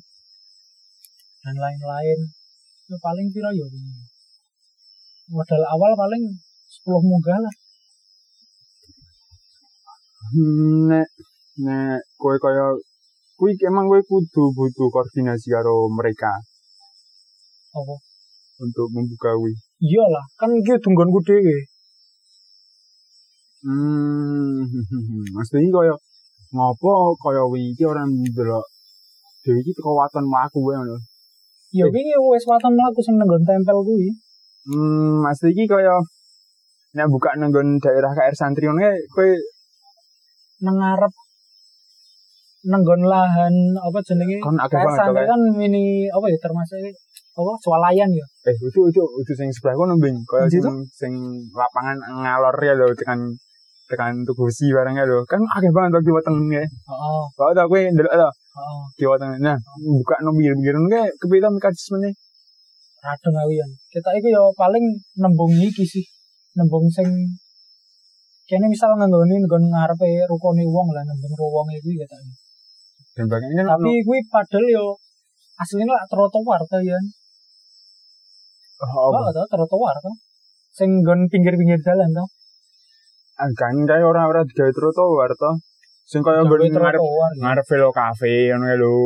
dan lain-lain. Ya paling piro ya ini? Modal awal paling 10 munggah lah. Hmm, Nek nek kowe kaya kuwi emang kowe kudu butuh koordinasi karo mereka Apa? untuk membuka kuwi. Iyalah, kan iki tunggonku dhewe. Hmm, maksudnya kaya ngopo kaya wingi iki ora ndelok dhewe iki teko waton mlaku wae ngono. Ya Eh. wingi wis waton mlaku sing nang nggon tempel kuwi. Hmm, maksudnya iki kaya nek buka nang nggon daerah KR Santri ngono kae, kowe nang ngarep nang nggon lahan apa jenenge Kon akeh banget to, santri kayak. kan mini apa ya termasuk apa swalayan ya eh itu itu itu sing sebelah kono mbing kaya sing, sing lapangan ngalor ya lho tekan tekan tuku besi barangnya lho kan akeh banget waktu weteng ya. heeh Kau tau kowe ndelok to heeh kiwa. Nah, buka no pinggir-pinggir ngono kae kepiye to mekanismene? Radeng aku ya. Kita itu ya paling nembung iki sih. Nembung sing kene misal nganggone nggon ngarepe rukune wong lah nembung wong iki ya tak. Dan tapi kuwi padahal yo aslinya lah trotoar to ya. Oh, oh to trotoar to sing nggon pinggir-pinggir jalan to ah, kan kae ora-ora digawe trotoar to. Sing kaya nggon ngarep ya. ngarep velo cafe ngono lho.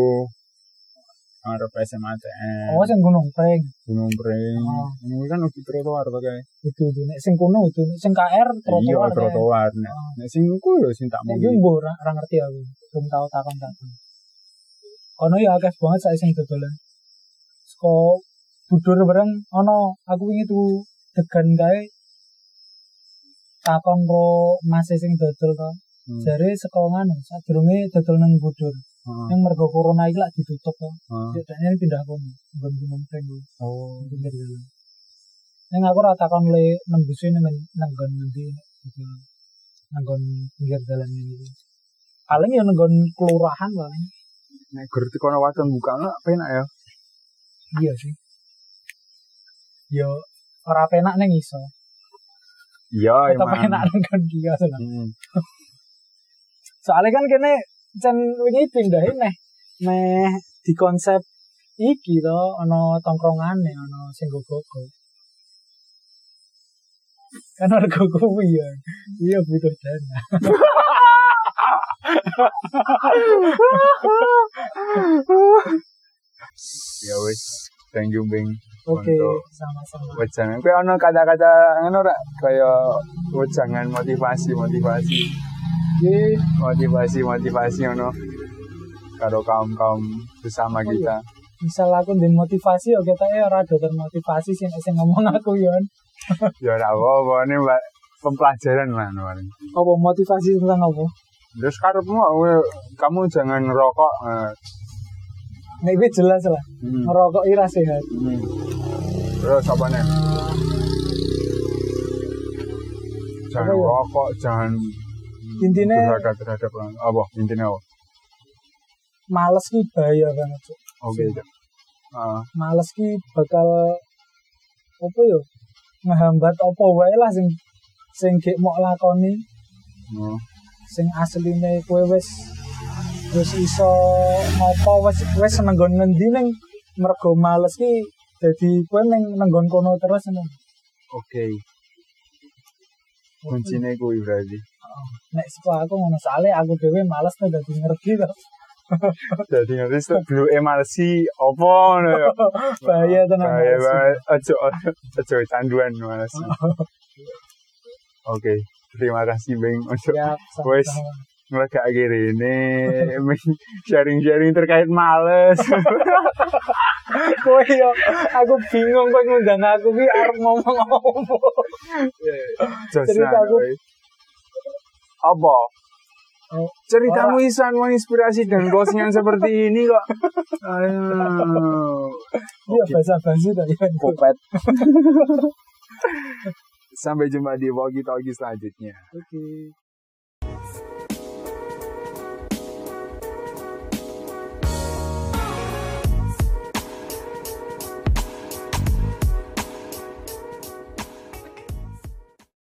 Ngarep SMATN. oh sing gunung preng Gunung Pring. Oh. Ini kan udah trotoar to kae. itu itu nek sing kuno itu sing KR Iya, trotoar kae. trotoar. Nek Oh. nek sing iku yo sing tak mau. gue mbok ora ora ngerti aku. Belum tahu takon takon. Kono ya akeh banget saya sing dodolan. Seko budur bareng ono aku wingi tuh degan kae takon ro mas sing dodol to. Hmm. Jare seko ngono sadurunge dodol nang budur. Heeh. Yang mergo corona iki lak ditutup to. Heeh. Jadinya pindah kono. Nggon gunung kuwi. Oh. pinggir jalan. Neng aku ora takon le nembusé nang nang nggon ngendi gitu. Nang nggon pinggir jalan ini. Paling ya nang nggon kelurahan paling. Nek gur kono waton buka lah penak ya. Iya sih. Yo ora penak neng iso. Iya, emang. enak nang nggon kios lah. Hmm. Soalnya kan kene cen wingi pindahin neh meh di konsep iki to ana tongkrongane ana sing gogo. Kan harga kuwi ya. Iya butuh dana. Ya wis, thank you Bing Oke, Untuk sama-sama. wejangan kowe ana kata-kata ngono ora kaya wejangan motivasi motivasi Oke, motivasi ngono karo kaum kaum bersama Oh, kita misal aku ndek motivasi ya kita ya ora ada termotivasi sih sing ngomong aku ya. ya ora apa-apa ini mbak pembelajaran lah Nuan. Apa motivasi tentang apa? terus karepmu kamu jangan ngerokok eh, iki jelas lah. hmm, Ngerokok ira sehat. hmm. terus apa nih jangan Apa rokok jangan Intine terhadap terhadap apa intinya apa males ki bahaya banget. Cuk. oke Cak. Ah, Males ki bakal apa ya? Ngehambat apa wae lah sing sing gek mok lakoni, hmm. sing asline kowe wis wis iso ngopo wis wis nenggon ngendi ning mergo males ki dadi kowe ning nenggon kono terus ngono. oke kuncinya kuwi berarti nek saka aku ngono soalnya aku dhewe males tuh dadi ngerti to. jadi ngerti tuh blue emalsi apa ngono ya Bahaya tenan. Bahaya males. Ojo, ojo canduan sih. Oke, terima kasih Bang. Ojo Wes. sama-sama. ngelegak ini sharing-sharing terkait males. Kowe yo aku bingung kowe ngundang aku ki arep ngomong apa. Jos Cerita aku. Apa? Ceritamu Isan menginspirasi dan closing seperti ini kok. Aduh. Iya Oke, basa-basi to ya. Popet. Sampai jumpa di Walkie Talkie selanjutnya. Oke.